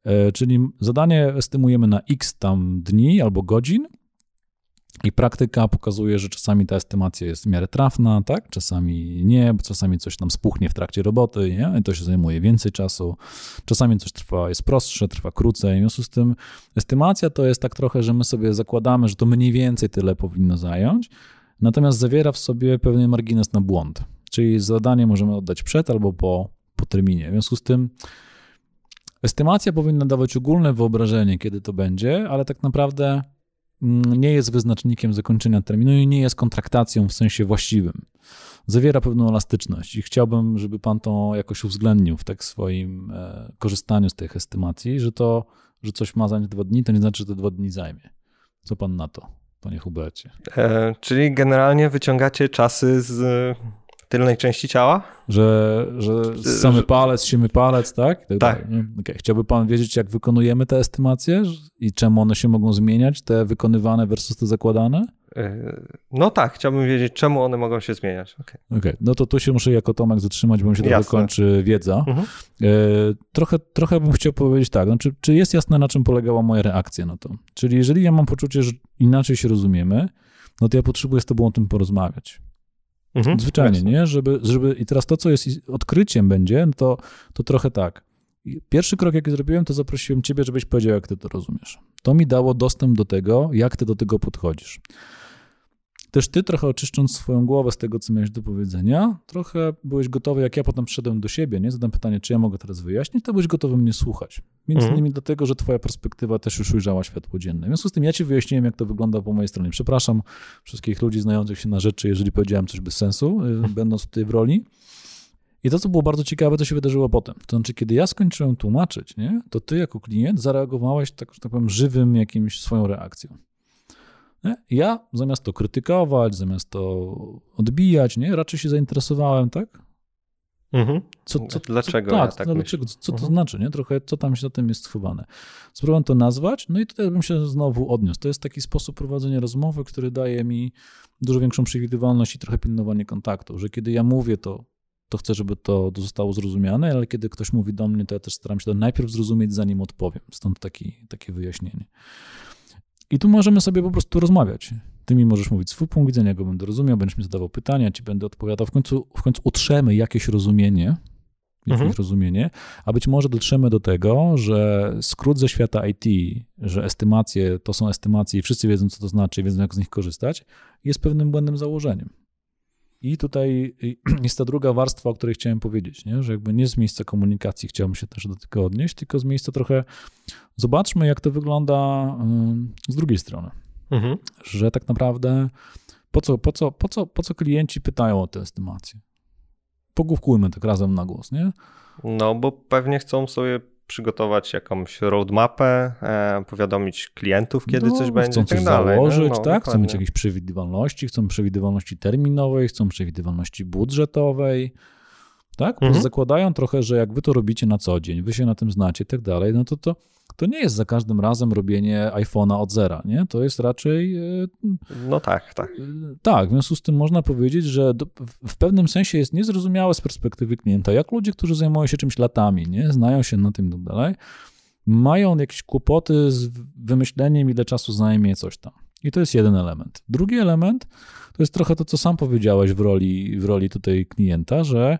E, czyli zadanie estymujemy na x tam dni albo godzin, i praktyka pokazuje, że czasami ta estymacja jest w miarę trafna, tak? Czasami nie, bo czasami coś nam spuchnie w trakcie roboty, nie? I to się zajmuje więcej czasu. Czasami coś trwa, jest prostsze, trwa krócej. W związku z tym estymacja to jest tak trochę, że my sobie zakładamy, że to mniej więcej tyle powinno zająć, natomiast zawiera w sobie pewien margines na błąd. Czyli zadanie możemy oddać przed albo po, po terminie. W związku z tym estymacja powinna dawać ogólne wyobrażenie, kiedy to będzie, ale tak naprawdę nie jest wyznacznikiem zakończenia terminu i nie jest kontraktacją w sensie właściwym. Zawiera pewną elastyczność i chciałbym, żeby pan to jakoś uwzględnił w tak swoim e, korzystaniu z tych estymacji, że to, że coś ma zająć dwa dni, to nie znaczy, że to dwa dni zajmie. Co pan na to, panie Hubercie? E, czyli generalnie wyciągacie czasy z tylnej części ciała? Że, że samy palec, siemy palec, tak? Tak. tak. Okay. Chciałby pan wiedzieć, jak wykonujemy te estymacje i czemu one się mogą zmieniać, te wykonywane versus te zakładane? E, no tak, chciałbym wiedzieć, czemu one mogą się zmieniać. Okay. okay. no to tu się muszę jako Tomek zatrzymać, bo mi się trochę kończy wiedza. Mhm. E, trochę, trochę bym chciał powiedzieć tak, znaczy, czy jest jasne, na czym polegała moja reakcja na to? Czyli jeżeli ja mam poczucie, że inaczej się rozumiemy, no to ja potrzebuję z tobą o tym porozmawiać. Mhm, Zwyczajnie, jasne. nie? Żeby, żeby, I teraz to, co jest odkryciem będzie, no to, to trochę tak. Pierwszy krok, jaki zrobiłem, to zaprosiłem ciebie, żebyś powiedział, jak ty to rozumiesz. To mi dało dostęp do tego, jak ty do tego podchodzisz też ty trochę oczyszcząc swoją głowę z tego, co miałeś do powiedzenia, trochę byłeś gotowy, jak ja potem przyszedłem do siebie, nie? Zadam pytanie, czy ja mogę teraz wyjaśnić, to byłeś gotowy mnie słuchać. Między mhm. innymi dlatego, że twoja perspektywa też już ujrzała światło dzienne. W związku z tym ja ci wyjaśniłem, jak to wygląda po mojej stronie. Przepraszam wszystkich ludzi znających się na rzeczy, jeżeli powiedziałem coś bez sensu, y, mhm. będąc tutaj w roli. I to, co było bardzo ciekawe, to się wydarzyło potem. To znaczy, kiedy ja skończyłem tłumaczyć, nie, to ty jako klient zareagowałeś, tak, że tak powiem, żywym jakimś swoją reakcją. Nie? Ja zamiast to krytykować, zamiast to odbijać, nie, raczej się zainteresowałem, tak? Mhm. Co, co, dlaczego? Co, tak, ja tak no, dlaczego, co, co mhm. to znaczy, nie? Trochę, co tam się za tym jest schowane. Spróbuję to nazwać, no i tutaj bym się znowu odniósł. To jest taki sposób prowadzenia rozmowy, który daje mi dużo większą przewidywalność i trochę pilnowanie kontaktu, że kiedy ja mówię, to, to chcę, żeby to zostało zrozumiane, ale kiedy ktoś mówi do mnie, to ja też staram się to najpierw zrozumieć, zanim odpowiem. Stąd taki, takie wyjaśnienie. I tu możemy sobie po prostu rozmawiać. Ty mi możesz mówić swój punkt widzenia, go będę rozumiał, będziesz mi zadawał pytania, ci będę odpowiadał. W końcu, w końcu utrzemy jakieś rozumienie, mieć mhm. rozumienie, a być może dotrzemy do tego, że skrót ze świata IT, że estymacje to są estymacje i wszyscy wiedzą, co to znaczy, wiedzą, jak z nich korzystać, jest pewnym błędnym założeniem. I tutaj jest ta druga warstwa, o której chciałem powiedzieć, nie? że jakby nie z miejsca komunikacji chciałbym się też do tego odnieść, tylko z miejsca trochę zobaczmy, jak to wygląda z drugiej strony. Mhm. Że tak naprawdę po co, po, co, po, co, po co klienci pytają o tę estymację? Pogłówkujmy tak razem na głos, nie? No, bo pewnie chcą sobie przygotować jakąś roadmapę, e, powiadomić klientów, kiedy no, coś będzie chcą i tak coś dalej. założyć, no, tak? Chcą mieć jakieś przewidywalności, chcą przewidywalności terminowej, chcą przewidywalności budżetowej, tak? Bo mhm. zakładają trochę, że jak wy to robicie na co dzień, wy się na tym znacie i tak dalej, no to to to nie jest za każdym razem robienie iPhone'a od zera, nie? To jest raczej... E, no tak, tak. E, tak, w związku z tym można powiedzieć, że w pewnym sensie jest niezrozumiałe z perspektywy klienta, jak ludzie, którzy zajmują się czymś latami, nie? Znają się na tym i tak dalej, mają jakieś kłopoty z wymyśleniem, ile czasu zajmie coś tam. I to jest jeden element. Drugi element to jest trochę to, co sam powiedziałeś w roli, w roli tutaj klienta, że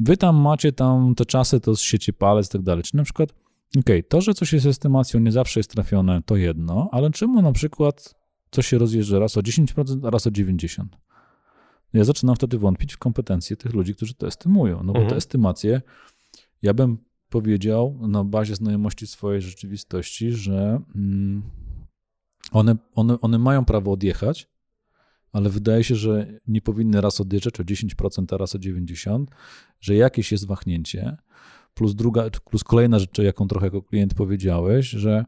wy tam macie tam te czasy, to siecie palec i tak dalej. Czy na przykład Okej, okay, to, że coś jest estymacją nie zawsze jest trafione, to jedno, ale czemu na przykład coś się rozjeżdża raz o 10%, a raz o 90%? Ja zaczynam wtedy wątpić w kompetencje tych ludzi, którzy to estymują, no bo mhm. te estymacje, ja bym powiedział na bazie znajomości swojej rzeczywistości, że mm, one, one, one mają prawo odjechać, ale wydaje się, że nie powinny raz odjeżdżać o 10%, a raz o 90%, że jakieś jest wahnięcie, Plus druga, plus kolejna rzecz, jaką trochę jako klient powiedziałeś, że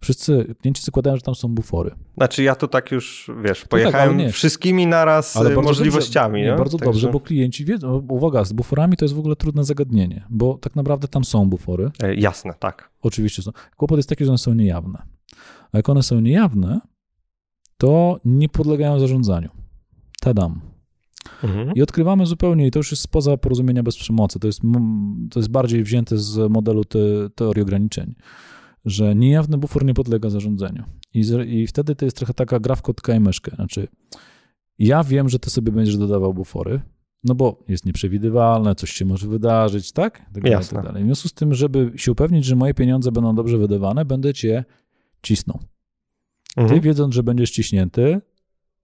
wszyscy klienci zakładają, że tam są bufory. Znaczy ja to tak już, wiesz, no tak, pojechałem tak, wszystkimi naraz ale możliwościami. Dobrze, nie, bardzo Także... dobrze, bo klienci wiedzą, uwaga, z buforami to jest w ogóle trudne zagadnienie, bo tak naprawdę tam są bufory. E, jasne, tak. Oczywiście są. Kłopot jest taki, że one są niejawne. A jak one są niejawne, to nie podlegają zarządzaniu. Tadam. Mhm. I odkrywamy zupełnie, i to już jest spoza porozumienia bez przemocy, to jest, to jest bardziej wzięte z modelu te, teorii ograniczeń, że niejawny bufor nie podlega zarządzeniu. I, I wtedy to jest trochę taka gra w kotka i myszkę. Znaczy, ja wiem, że ty sobie będziesz dodawał bufory, no bo jest nieprzewidywalne, coś się może wydarzyć, tak? tak, tak Jasne. Tak dalej. W związku z tym, żeby się upewnić, że moje pieniądze będą dobrze wydawane, będę cię cisnął. Mhm. Ty wiedząc, że będziesz ciśnięty,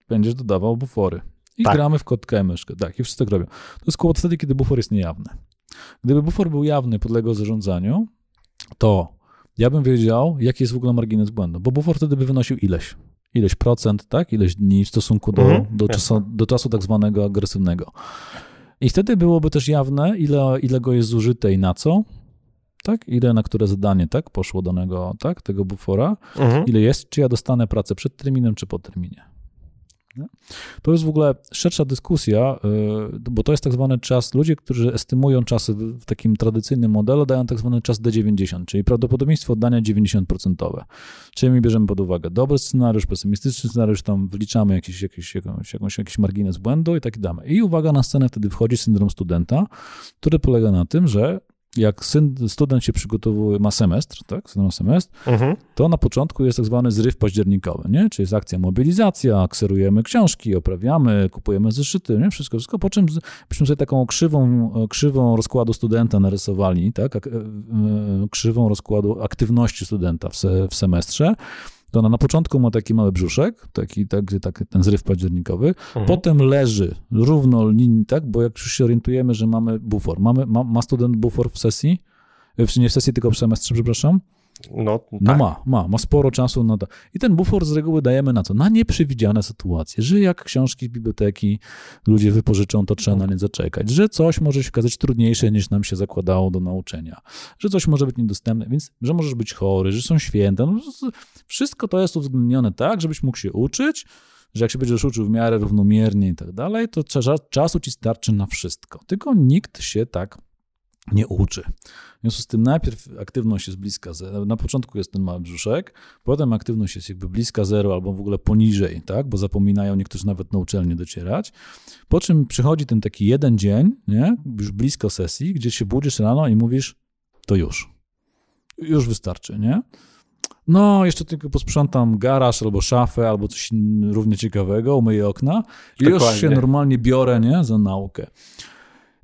będziesz dodawał bufory. I tak. gramy w kotkę myszkę. Tak, i wszyscy tak robią. To jest kłopot wtedy, kiedy bufor jest niejawny. Gdyby bufor był jawny, podlegał zarządzaniu, to ja bym wiedział, jaki jest w ogóle margines błędu, bo bufor wtedy by wynosił ileś. Ileś procent, tak? Ileś dni w stosunku do, mhm, do, czasu, do czasu tak zwanego agresywnego. I wtedy byłoby też jawne, ile, ile go jest zużyte i na co, tak? Ile na które zadanie, tak? Poszło danego, tak? Tego bufora. Mhm. Ile jest, czy ja dostanę pracę przed terminem, czy po terminie. To jest w ogóle szersza dyskusja, y, bo to jest tak zwany czas, ludzie, którzy estymują czasy w takim tradycyjnym modelu, dają tak zwany czas D90, czyli prawdopodobieństwo oddania 90%. Czyli my bierzemy pod uwagę dobry scenariusz, pesymistyczny scenariusz, tam wliczamy jakiś, jakiś, jakąś, jakąś, jakiś margines błędu i tak damy. I uwaga, na scenę wtedy wchodzi syndrom studenta, który polega na tym, że jak student się przygotowuje, ma semestr, tak, ma semestr, mhm. to na początku jest tak zwany zryw październikowy, nie? Czyli jest akcja mobilizacja, kserujemy książki, oprawiamy, kupujemy zeszyty, nie? Wszystko, wszystko, po czym byśmy sobie taką krzywą, krzywą rozkładu studenta narysowali, tak, e, e, krzywą rozkładu aktywności studenta w, se, w semestrze, to ona na początku ma taki mały brzuszek, taki, tak, tak, ten zryw październikowy, mhm. potem leży równo linii, tak, bo jak już się orientujemy, że mamy bufor, mamy, ma, ma student bufor w sesji, nie w sesji, tylko w semestrze, przepraszam, no, no tak. ma, ma, ma sporo czasu na to. I ten bufor z reguły dajemy na co? Na nieprzewidziane sytuacje, że jak książki z biblioteki ludzie wypożyczą, to trzeba na nie zaczekać, że coś może się okazać trudniejsze niż nam się zakładało do nauczenia, że coś może być niedostępne, więc że możesz być chory, że są święta. No, wszystko to jest uwzględnione tak, żebyś mógł się uczyć, że jak się będziesz uczył w miarę równomiernie i tak dalej, to czasu ci starczy na wszystko. Tylko nikt się tak nie uczy. W związku z tym najpierw aktywność jest bliska zero. Na początku jest ten mały brzuszek, potem aktywność jest jakby bliska zero albo w ogóle poniżej, tak? bo zapominają niektórzy nawet na uczelnię docierać. Po czym przychodzi ten taki jeden dzień, nie? już blisko sesji, gdzie się budzisz rano i mówisz, to już. Już wystarczy, nie? No, jeszcze tylko posprzątam garaż albo szafę, albo coś równie ciekawego, umyję okna i Dokładnie. już się normalnie biorę, nie, za naukę.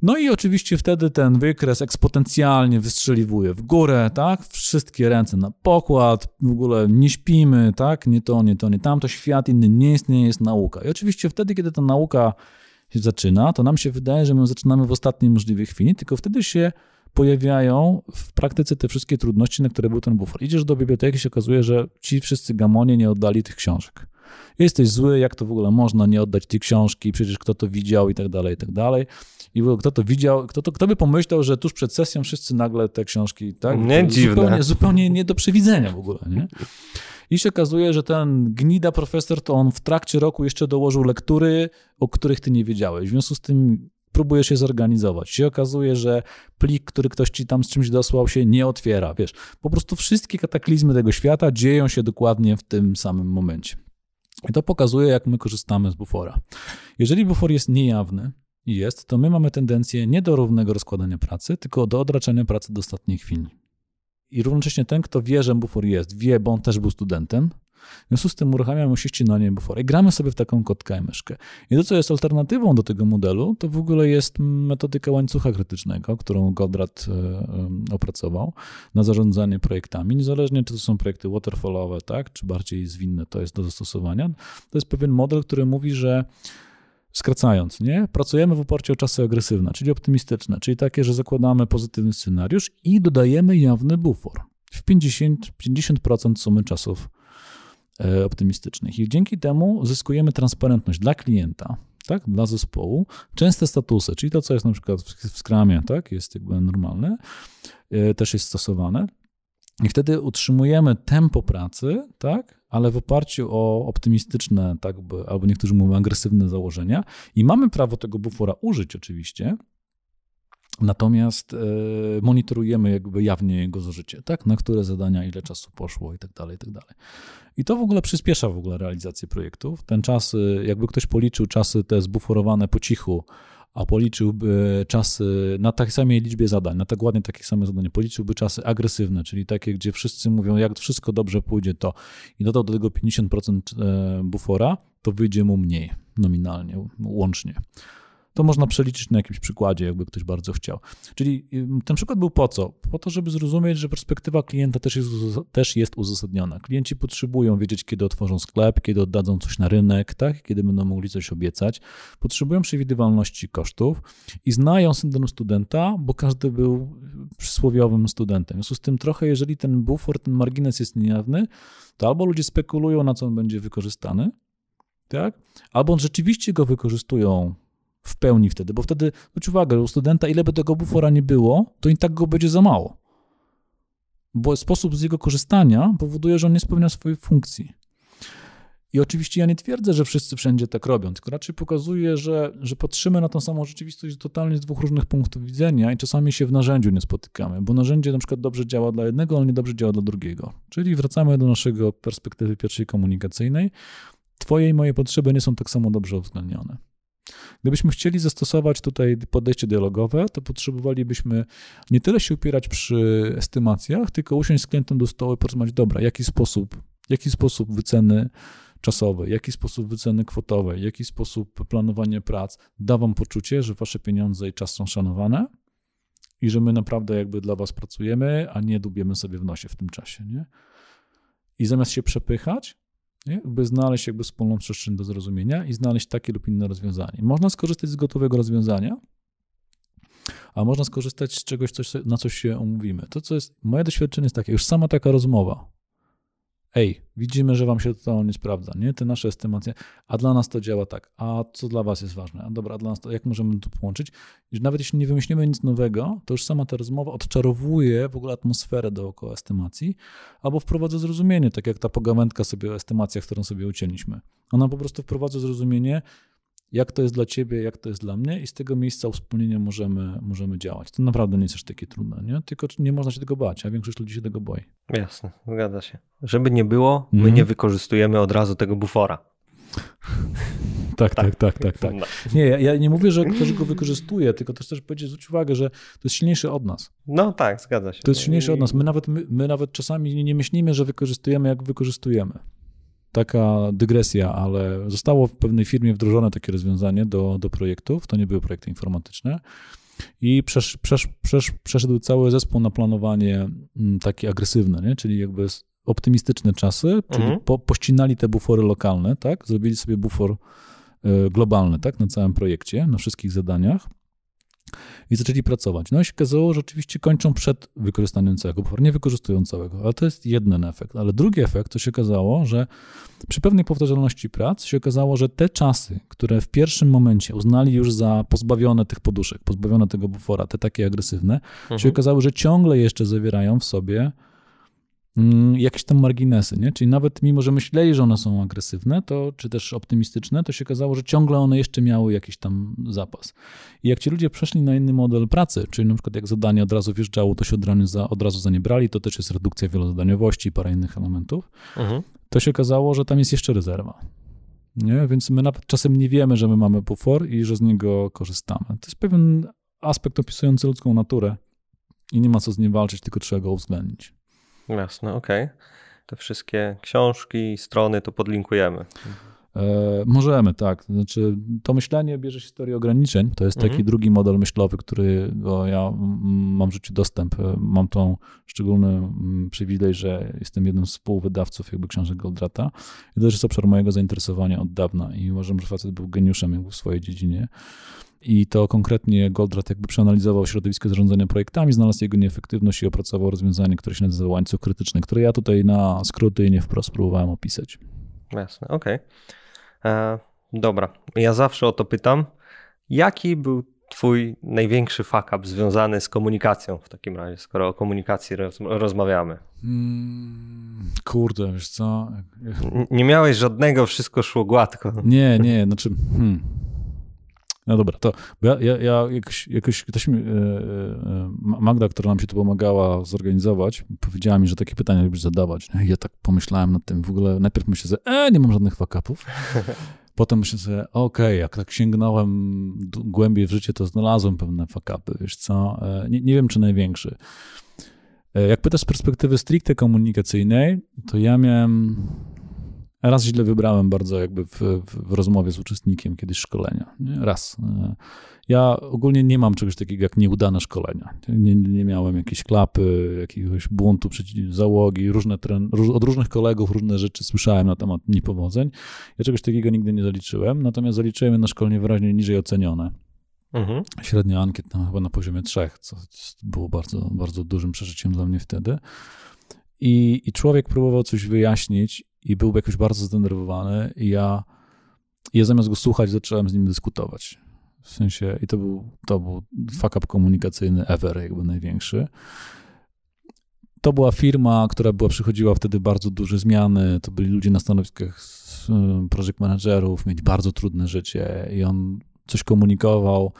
No i oczywiście wtedy ten wykres eksponencjalnie wystrzeliwuje w górę, tak? Wszystkie ręce na pokład, w ogóle nie śpimy, tak? Nie to, nie to, nie tamto, świat inny nie istnieje, jest nauka. I oczywiście wtedy, kiedy ta nauka się zaczyna, to nam się wydaje, że my zaczynamy w ostatniej możliwej chwili, tylko wtedy się pojawiają w praktyce te wszystkie trudności, na które był ten bufor. Idziesz do biblioteki się okazuje, że ci wszyscy gamonie nie oddali tych książek. Jesteś zły, jak to w ogóle można nie oddać tej książki, przecież kto to widział i tak dalej, i tak dalej. I kto to widział, kto, to, kto by pomyślał, że tuż przed sesją wszyscy nagle te książki, tak? Nie dziwne. Zupełnie, zupełnie nie do przewidzenia w ogóle, nie? I się okazuje, że ten gnida profesor, to on w trakcie roku jeszcze dołożył lektury, o których ty nie wiedziałeś. W związku z tym próbujesz się zorganizować. Się okazuje, że plik, który ktoś ci tam z czymś dosłał, się nie otwiera. Wiesz, po prostu wszystkie kataklizmy tego świata dzieją się dokładnie w tym samym momencie. I to pokazuje, jak my korzystamy z bufora. Jeżeli bufor jest niejawny, jest, to my mamy tendencję nie do równego rozkładania pracy, tylko do odraczania pracy do ostatniej chwili. I równocześnie ten, kto wie, że bufor jest, wie, bo on też był studentem, w związku z tym uruchamiamy ściścinanie bufory i gramy sobie w taką kotkę i myszkę. I to, co jest alternatywą do tego modelu, to w ogóle jest metodyka łańcucha krytycznego, którą Goldratt e, e, opracował na zarządzanie projektami, niezależnie czy to są projekty waterfallowe, tak, czy bardziej zwinne to jest do zastosowania. To jest pewien model, który mówi, że Skracając, nie? Pracujemy w oparciu o czasy agresywne, czyli optymistyczne, czyli takie, że zakładamy pozytywny scenariusz i dodajemy jawny bufor w 50, 50% sumy czasów optymistycznych. I dzięki temu zyskujemy transparentność dla klienta, tak, dla zespołu, częste statusy, czyli to, co jest na przykład w Scrumie, tak, jest jakby normalne, e, też jest stosowane. I wtedy utrzymujemy tempo pracy, tak, ale w oparciu o optymistyczne, tak, albo niektórzy mówią agresywne założenia. I mamy prawo tego bufora użyć oczywiście, Natomiast e, monitorujemy jakby jawnie jego zużycie, tak? Na które zadania, ile czasu poszło i tak dalej, i tak dalej. I to w ogóle przyspiesza w ogóle realizację projektów. Ten czas, jakby ktoś policzył czasy te zbuforowane po cichu, a policzyłby czasy na takiej samej liczbie zadań, na tak ładnie takie same zadanie, policzyłby czasy agresywne, czyli takie, gdzie wszyscy mówią, jak wszystko dobrze pójdzie, to i dodał do tego 50% e, bufora, to wyjdzie mu mniej nominalnie, łącznie to można przeliczyć na jakimś przykładzie, jakby ktoś bardzo chciał. Czyli ten przykład był po co? Po to, żeby zrozumieć, że perspektywa klienta też jest, też jest uzasadniona. Klienci potrzebują wiedzieć, kiedy otworzą sklep, kiedy oddadzą coś na rynek, tak? kiedy będą mogli coś obiecać. Potrzebują przewidywalności kosztów i znają syndrom studenta, bo każdy był przysłowiowym studentem. W związku z tym trochę, jeżeli ten bufor, ten margines jest niejawny, to albo ludzie spekulują, na co on będzie wykorzystany, tak? albo on rzeczywiście go wykorzystują w pełni wtedy, bo wtedy, zwróć uwagę, u studenta ile by tego bufora nie było, to i tak go będzie za mało. Bo sposób z jego korzystania powoduje, że on nie spełnia swojej funkcji. I oczywiście ja nie twierdzę, że wszyscy wszędzie tak robią, tylko raczej pokazuję, że, że patrzymy na tą samą rzeczywistość totalnie z dwóch różnych punktów widzenia i czasami się w narzędziu nie spotykamy, bo narzędzie na przykład dobrze działa dla jednego, ale nie dobrze działa dla drugiego. Czyli wracamy do naszego perspektywy pierwszej komunikacyjnej. Twoje i moje potrzeby nie są tak samo dobrze uwzględnione. Gdybyśmy chcieli zastosować tutaj podejście dialogowe, to potrzebowalibyśmy nie tyle się upierać przy estymacjach, tylko usiąść z klientem do stołu i porozmawiać, dobra, jaki sposób, jaki sposób wyceny czasowej, jaki sposób wyceny kwotowej, jaki sposób planowania prac da wam poczucie, że wasze pieniądze i czas są szanowane i że my naprawdę jakby dla was pracujemy, a nie dubiemy sobie w nosie w tym czasie, nie? I zamiast się przepychać, nie? znaleźć jakby wspólną przestrzeń do zrozumienia i znaleźć takie lub inne rozwiązanie. Można skorzystać z gotowego rozwiązania, a można skorzystać z czegoś, coś, na coś się umówimy. To, co jest, moje doświadczenie jest takie, już sama taka rozmowa, ej, widzimy, że wam się to nie sprawdza, nie? Te nasze estymacje, a dla nas to działa tak, a co dla was jest ważne? A dobra, a dla nas to, jak możemy to połączyć? Nawet jeśli nie wymyślimy nic nowego, to już sama ta rozmowa odczarowuje w ogóle atmosferę dookoła estymacji, albo wprowadza zrozumienie, tak jak ta pogawędka sobie o estymacjach, którą sobie ucięliśmy. Ona po prostu wprowadza zrozumienie, jak to jest dla ciebie, jak to jest dla mnie i z tego miejsca wspólnienia możemy, możemy działać. To naprawdę nie jest aż takie trudne, nie? tylko nie można się tego bać, a większość ludzi się tego boi. Jasne, zgadza się. Żeby nie było, my mm. nie wykorzystujemy od razu tego bufora. Tak, tak, tak, tak, tak. No. Nie, ja nie mówię, że ktoś go wykorzystuje, tylko też też powiedzieć, zwróć uwagę, że to jest silniejszy od nas. No tak, zgadza się. To jest silniejszy od nas. My nawet, my nawet czasami nie myślimy, że wykorzystujemy, jak wykorzystujemy taka dygresja, ale zostało w pewnej firmie wdrożone takie rozwiązanie do, do projektów, to nie były projekty informatyczne, i przesz, przesz, przesz, przeszedł cały zespół na planowanie mm, takie agresywne, nie? czyli jakby optymistyczne czasy, czyli mhm. po, pościnali te bufory lokalne, tak? Zrobili sobie bufor y, globalny, tak? Na całym projekcie, na wszystkich zadaniach i zaczęli pracować. No i się okazało, że oczywiście kończą przed wykorzystaniem całego buforu, nie wykorzystują całego, ale to jest jeden efekt. Ale drugi efekt, to się okazało, że przy pewnej powtarzalności prac się okazało, że te czasy, które w pierwszym momencie uznali już za pozbawione tych poduszek, pozbawione tego bufora, te takie agresywne, mhm. się okazało, że ciągle jeszcze zawierają w sobie jakieś tam marginesy, nie? Czyli nawet mimo, że myśleli, że one są agresywne, to, czy też optymistyczne, to się okazało, że ciągle one jeszcze miały jakiś tam zapas. I jak ci ludzie przeszli na inny model pracy, czyli na przykład jak zadanie od razu wjeżdżało, to się od razu za, od razu za nie brali, to też jest redukcja wielozadaniowości i parę innych elementów, mhm. to się okazało, że tam jest jeszcze rezerwa. Nie? Więc my nawet czasem nie wiemy, że my mamy bufor i że z niego korzystamy. To jest pewien aspekt opisujący ludzką naturę i nie ma co z nim walczyć, tylko trzeba go uwzględnić. Jasne, okej. Okay. Te wszystkie książki, strony to podlinkujemy. E, możemy, tak. Znaczy, to myślenie bierze się z teorii ograniczeń. To jest taki mhm. drugi model myślowy, którego ja mam w życiu dostęp. E, mam tą szczególny przywilej, że jestem jednym z współwydawców jakby książek Goldrata. I to jest obszar mojego zainteresowania od dawna i uważam, że facet był geniuszem jakby w swojej dziedzinie i to konkretnie Goldratt jakby przeanalizował środowisko zarządzania projektami, znalazł jego nieefektywność i opracował rozwiązanie, które się nazywa łańcuch krytyczny, które ja tutaj na skróty i nie wprost próbowałem opisać. Jasne, okej. Okay. E, dobra, ja zawsze o to pytam. Jaki był twój największy fuck up związany z komunikacją w takim razie, skoro o komunikacji roz, rozmawiamy? Hmm, kurde, wiesz co? nie miałeś żadnego, wszystko szło gładko. Nie, nie, znaczy... Hmm. No dobra, to ja, ja, ja jakoś, jakoś ktoś mi, e, e, Magda, która nam się tu pomagała zorganizować, powiedziała mi, że takie pytania lubisz zadawać. Ja tak pomyślałem nad tym, w ogóle najpierw myślę sobie, e, nie mam żadnych fakapów. Potem myślę sobie, okej, okay, jak tak sięgnąłem głębiej w życie, to znalazłem pewne fakapy, wiesz co, e, nie, nie wiem, czy największy. Jak pytasz z perspektywy stricte komunikacyjnej, to ja miałem Raz źle wybrałem bardzo jakby w, w, rozmowie z uczestnikiem kiedyś szkolenia. Raz. E, ja ogólnie nie mam czegoś takiego jak nieudane szkolenia. Nie, nie miałem jakiejś klapy, jakiegoś buntu przeciw załogi, różne tren, od różnych kolegów różne rzeczy słyszałem na temat niepowodzeń. Ja czegoś takiego nigdy nie zaliczyłem, natomiast zaliczyłem je na szkolenie wyraźnie niżej ocenione. Mhm. Średnia ankiet tam chyba na poziomie trzech, co było bardzo, bardzo dużym przeżyciem dla mnie wtedy. I, I człowiek próbował coś wyjaśnić i był jakoś bardzo zdenerwowany i ja, ja zamiast go słuchać zacząłem z nim dyskutować. W sensie, i to był, to był fuck up komunikacyjny ever, jakby największy. To była firma, która była, przychodziła wtedy bardzo duże zmiany, to byli ludzie na stanowiskach project managerów, mieli bardzo trudne życie i on coś komunikował,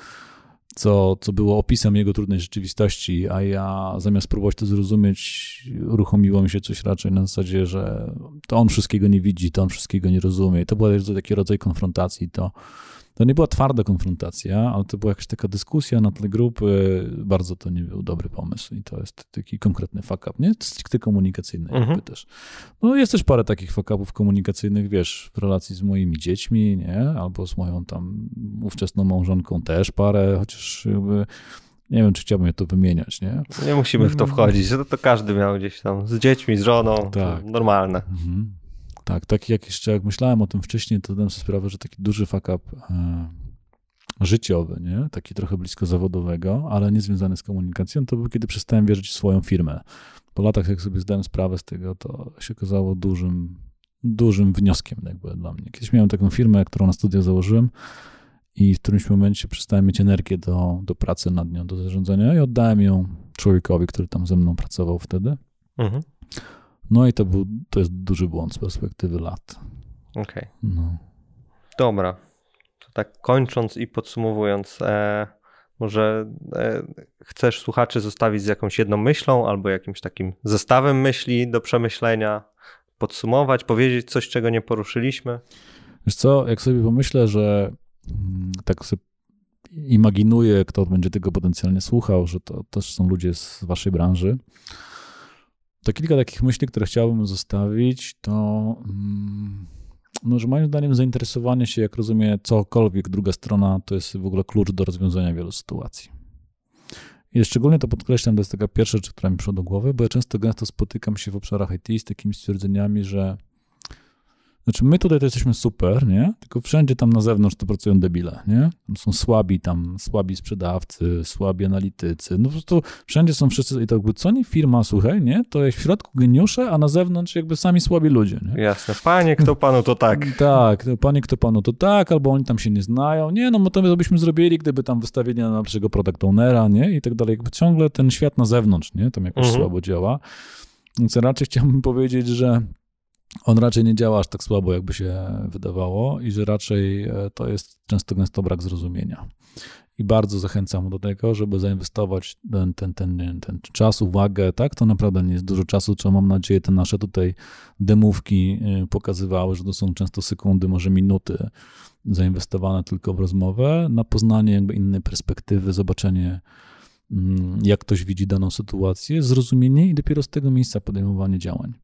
co, co było opisem jego trudnej rzeczywistości, a ja zamiast próbować to zrozumieć, uruchomiło mi się coś raczej na zasadzie, że to on wszystkiego nie widzi, to on wszystkiego nie rozumie. I to był taki rodzaj konfrontacji, to to nie była twarda konfrontacja, ale to była jakaś taka dyskusja na tle grupy. Bardzo to nie był dobry pomysł i to jest taki konkretny fuck up, nie? Stricte komunikacyjny mhm. jakby też. No jest też parę takich fuck upów komunikacyjnych, wiesz, w relacji z moimi dziećmi, nie? Albo z moją tam ówczesną małżonką też parę, chociaż jakby nie wiem, czy chciałbym je to wymieniać, nie? Nie musimy w to wchodzić, to, to każdy miał gdzieś tam z dziećmi, z żoną, tak. normalne. Mhm. Tak, tak jak jeszcze jak myślałem o tym wcześniej, to dałem sobie sprawę, że taki duży fuck up e, życiowy, nie? taki trochę blisko zawodowego, ale nie związany z komunikacją, to był kiedy przestałem wierzyć w swoją firmę. Po latach, jak sobie zdałem sprawę z tego, to się okazało dużym, dużym wnioskiem jakby dla mnie. Kiedyś miałem taką firmę, którą na studia założyłem i w którymś momencie przestałem mieć energię do, do pracy nad nią, do zarządzania i oddałem ją człowiekowi, który tam ze mną pracował wtedy. Mhm. No i to, był, to jest duży błąd z perspektywy lat. Okej. Okay. No. Dobra. To tak kończąc i podsumowując, e, może e, chcesz słuchaczy zostawić z jakąś jedną myślą albo jakimś takim zestawem myśli do przemyślenia, podsumować, powiedzieć coś, czego nie poruszyliśmy? Wiesz co, jak sobie pomyślę, że mm, tak sobie imaginuję, kto będzie tego potencjalnie słuchał, że to też są ludzie z waszej branży, to kilka takich myśli, które chciałbym zostawić, to mm, no, że moim zdaniem zainteresowanie się, jak rozumie, cokolwiek druga strona, to jest w ogóle klucz do rozwiązania wielu sytuacji. I szczególnie to podkreślam, to jest taka pierwsza rzecz, która mi przyszła do głowy, bo ja często gęsto spotykam się w obszarach IT z takimi stwierdzeniami, że znaczy, my tutaj to jesteśmy super, nie? Tylko wszędzie tam na zewnątrz to pracują debile, nie? Tam są słabi tam, słabi sprzedawcy, słabi analitycy. No po prostu wszędzie są wszyscy i to jakby co nie firma, słuchaj, nie? To jest w środku geniusze, a na zewnątrz jakby sami słabi ludzie, nie? Jasne. Panie, kto panu to tak? Tak, panie, kto panu to tak, albo oni tam się nie znają. Nie, no to my byśmy zrobili, gdyby tam wystawili na naszego product ownera, nie? I tak dalej. Jakby ciągle ten świat na zewnątrz, nie? Tam jakoś mhm. słabo działa. Więc raczej chciałbym powiedzieć, że on raczej nie działa aż tak słabo, jakby się wydawało, i że raczej e, to jest często gęsto brak zrozumienia. I bardzo zachęcam do tego, żeby zainwestować ten, ten, ten, ten czas, uwagę, tak? To naprawdę nie jest dużo czasu, co mam nadzieję te nasze tutaj demówki e, pokazywały, że to są często sekundy, może minuty zainwestowane tylko w rozmowę, na poznanie jakby innej perspektywy, zobaczenie mm, jak ktoś widzi daną sytuację, zrozumienie i dopiero z tego miejsca podejmowanie działań.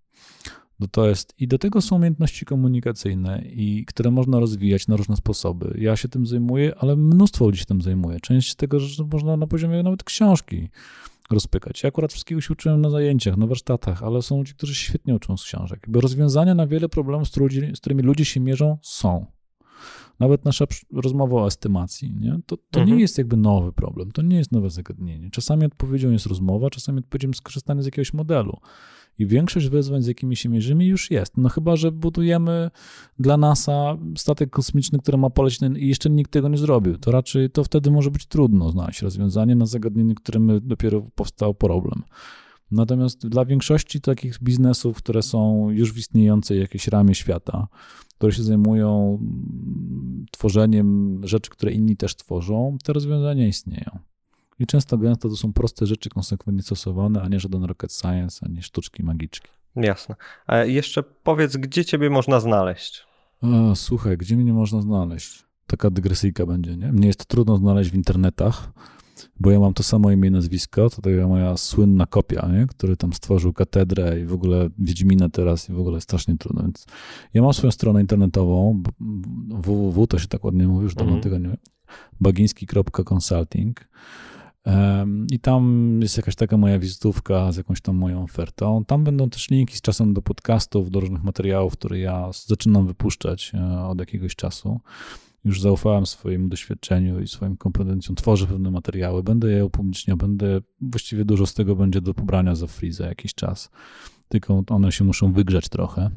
No to jest, I do tego są umiejętności komunikacyjne, i, które można rozwijać na różne sposoby. Ja się tym zajmuję, ale mnóstwo ludzi się tym zajmuje. Część tego że można na poziomie nawet książki rozpykać. Ja akurat wszystkiego się uczyłem na zajęciach, na warsztatach, ale są ludzie, którzy świetnie uczą z książek. Jakby rozwiązania na wiele problemów, z, ludzi, z którymi ludzie się mierzą, są. Nawet nasza rozmowa o estymacji, nie? to, to mhm. nie jest jakby nowy problem, to nie jest nowe zagadnienie. Czasami odpowiedzią jest rozmowa, czasami odpowiedzią jest skorzystanie z jakiegoś modelu. I większość wyzwań, z jakimi się mierzymy, już jest. No chyba, że budujemy dla NASA statek kosmiczny, który ma polecieć i jeszcze nikt tego nie zrobił. To raczej to wtedy może być trudno znaleźć rozwiązanie na zagadnienie, którym dopiero powstał problem. Natomiast dla większości takich biznesów, które są już w istniejącej jakiejś ramie świata, które się zajmują tworzeniem rzeczy, które inni też tworzą, te rozwiązania istnieją. I często gęsto to są proste rzeczy konsekwentnie stosowane, a nie żaden rocket science, ani sztuczki magiczki. Jasne. A jeszcze powiedz, gdzie ciebie można znaleźć? O, słuchaj, gdzie mnie można znaleźć? Taka dygresyjka będzie, nie? Mnie jest trudno znaleźć w internetach, bo ja mam to samo imię i nazwisko, to taka moja słynna kopia, nie? który tam stworzył katedrę i w ogóle Wiedźminę teraz i w ogóle strasznie trudno, więc ja mam swoją stronę internetową, www, to się tak ładnie mówi, już dawno mm. tego nie bagiński.consulting i tam jest jakaś taka moja wizytówka z jakąś tam moją ofertą. Tam będą też linki z czasem do podcastów, do różnych materiałów, które ja zaczynam wypuszczać e, od jakiegoś czasu. Już zaufałem swojemu doświadczeniu i swoim kompetencjom. Tworzę pewne materiały, będę je upubliczniał, będę, właściwie dużo z tego będzie do pobrania za free za jakiś czas. Tylko one się muszą wygrzać trochę,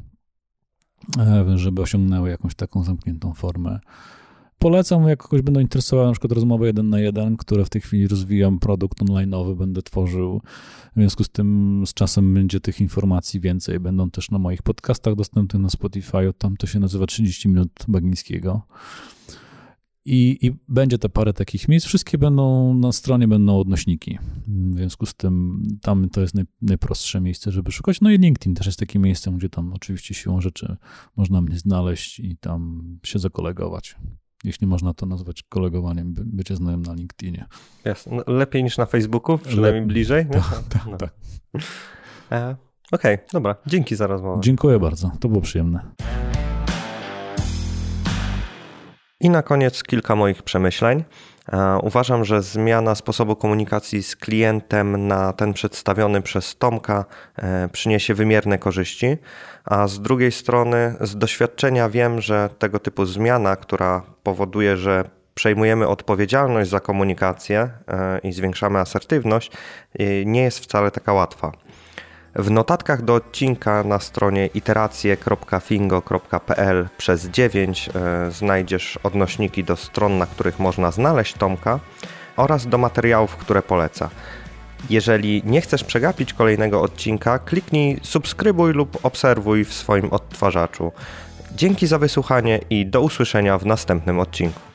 e, żeby osiągnęły jakąś taką zamkniętą formę polecam, jak kogoś będą interesowały na przykład rozmowy jeden na jeden, które w tej chwili rozwijam, produkt online'owy będę tworzył. W związku z tym z czasem będzie tych informacji więcej. Będą też na moich podcastach dostępnych na Spotify. Tam to się nazywa 30 minut Bagińskiego. I, I, będzie te parę takich miejsc. Wszystkie będą na stronie, będą odnośniki. W związku z tym tam to jest naj, najprostsze miejsce, żeby szukać. No i LinkedIn też jest takim miejscem, gdzie tam oczywiście siłą rzeczy można mnie znaleźć i tam się zakolegować jeśli można to nazwać kolegowaniem, by, bycie znajomym na LinkedInie. Jasne. No, lepiej niż na Facebooku, przynajmniej Lep... bliżej. Tak, tak, no. tak. E, Okej, okay, dobra. Dzięki za rozmowę. Dziękuję bardzo. To było przyjemne. I na koniec kilka moich przemyśleń. E, uważam, że zmiana sposobu komunikacji z klientem na ten przedstawiony przez Tomka e, przyniesie wymierne korzyści, a z drugiej strony z doświadczenia wiem, że tego typu zmiana, która powoduje, że przejmujemy odpowiedzialność za komunikację e, i zwiększamy asertywność, nie jest wcale taka łatwa. W notatkach do odcinka na stronie iteracje.fingo.pl przez 9 e, znajdziesz odnośniki do stron, na których można znaleźć Tomka oraz do materiałów, które poleca. Jeżeli nie chcesz przegapić kolejnego odcinka, kliknij subskrybuj lub obserwuj w swoim odtwarzaczu. Dzięki za wysłuchanie i do usłyszenia w następnym odcinku.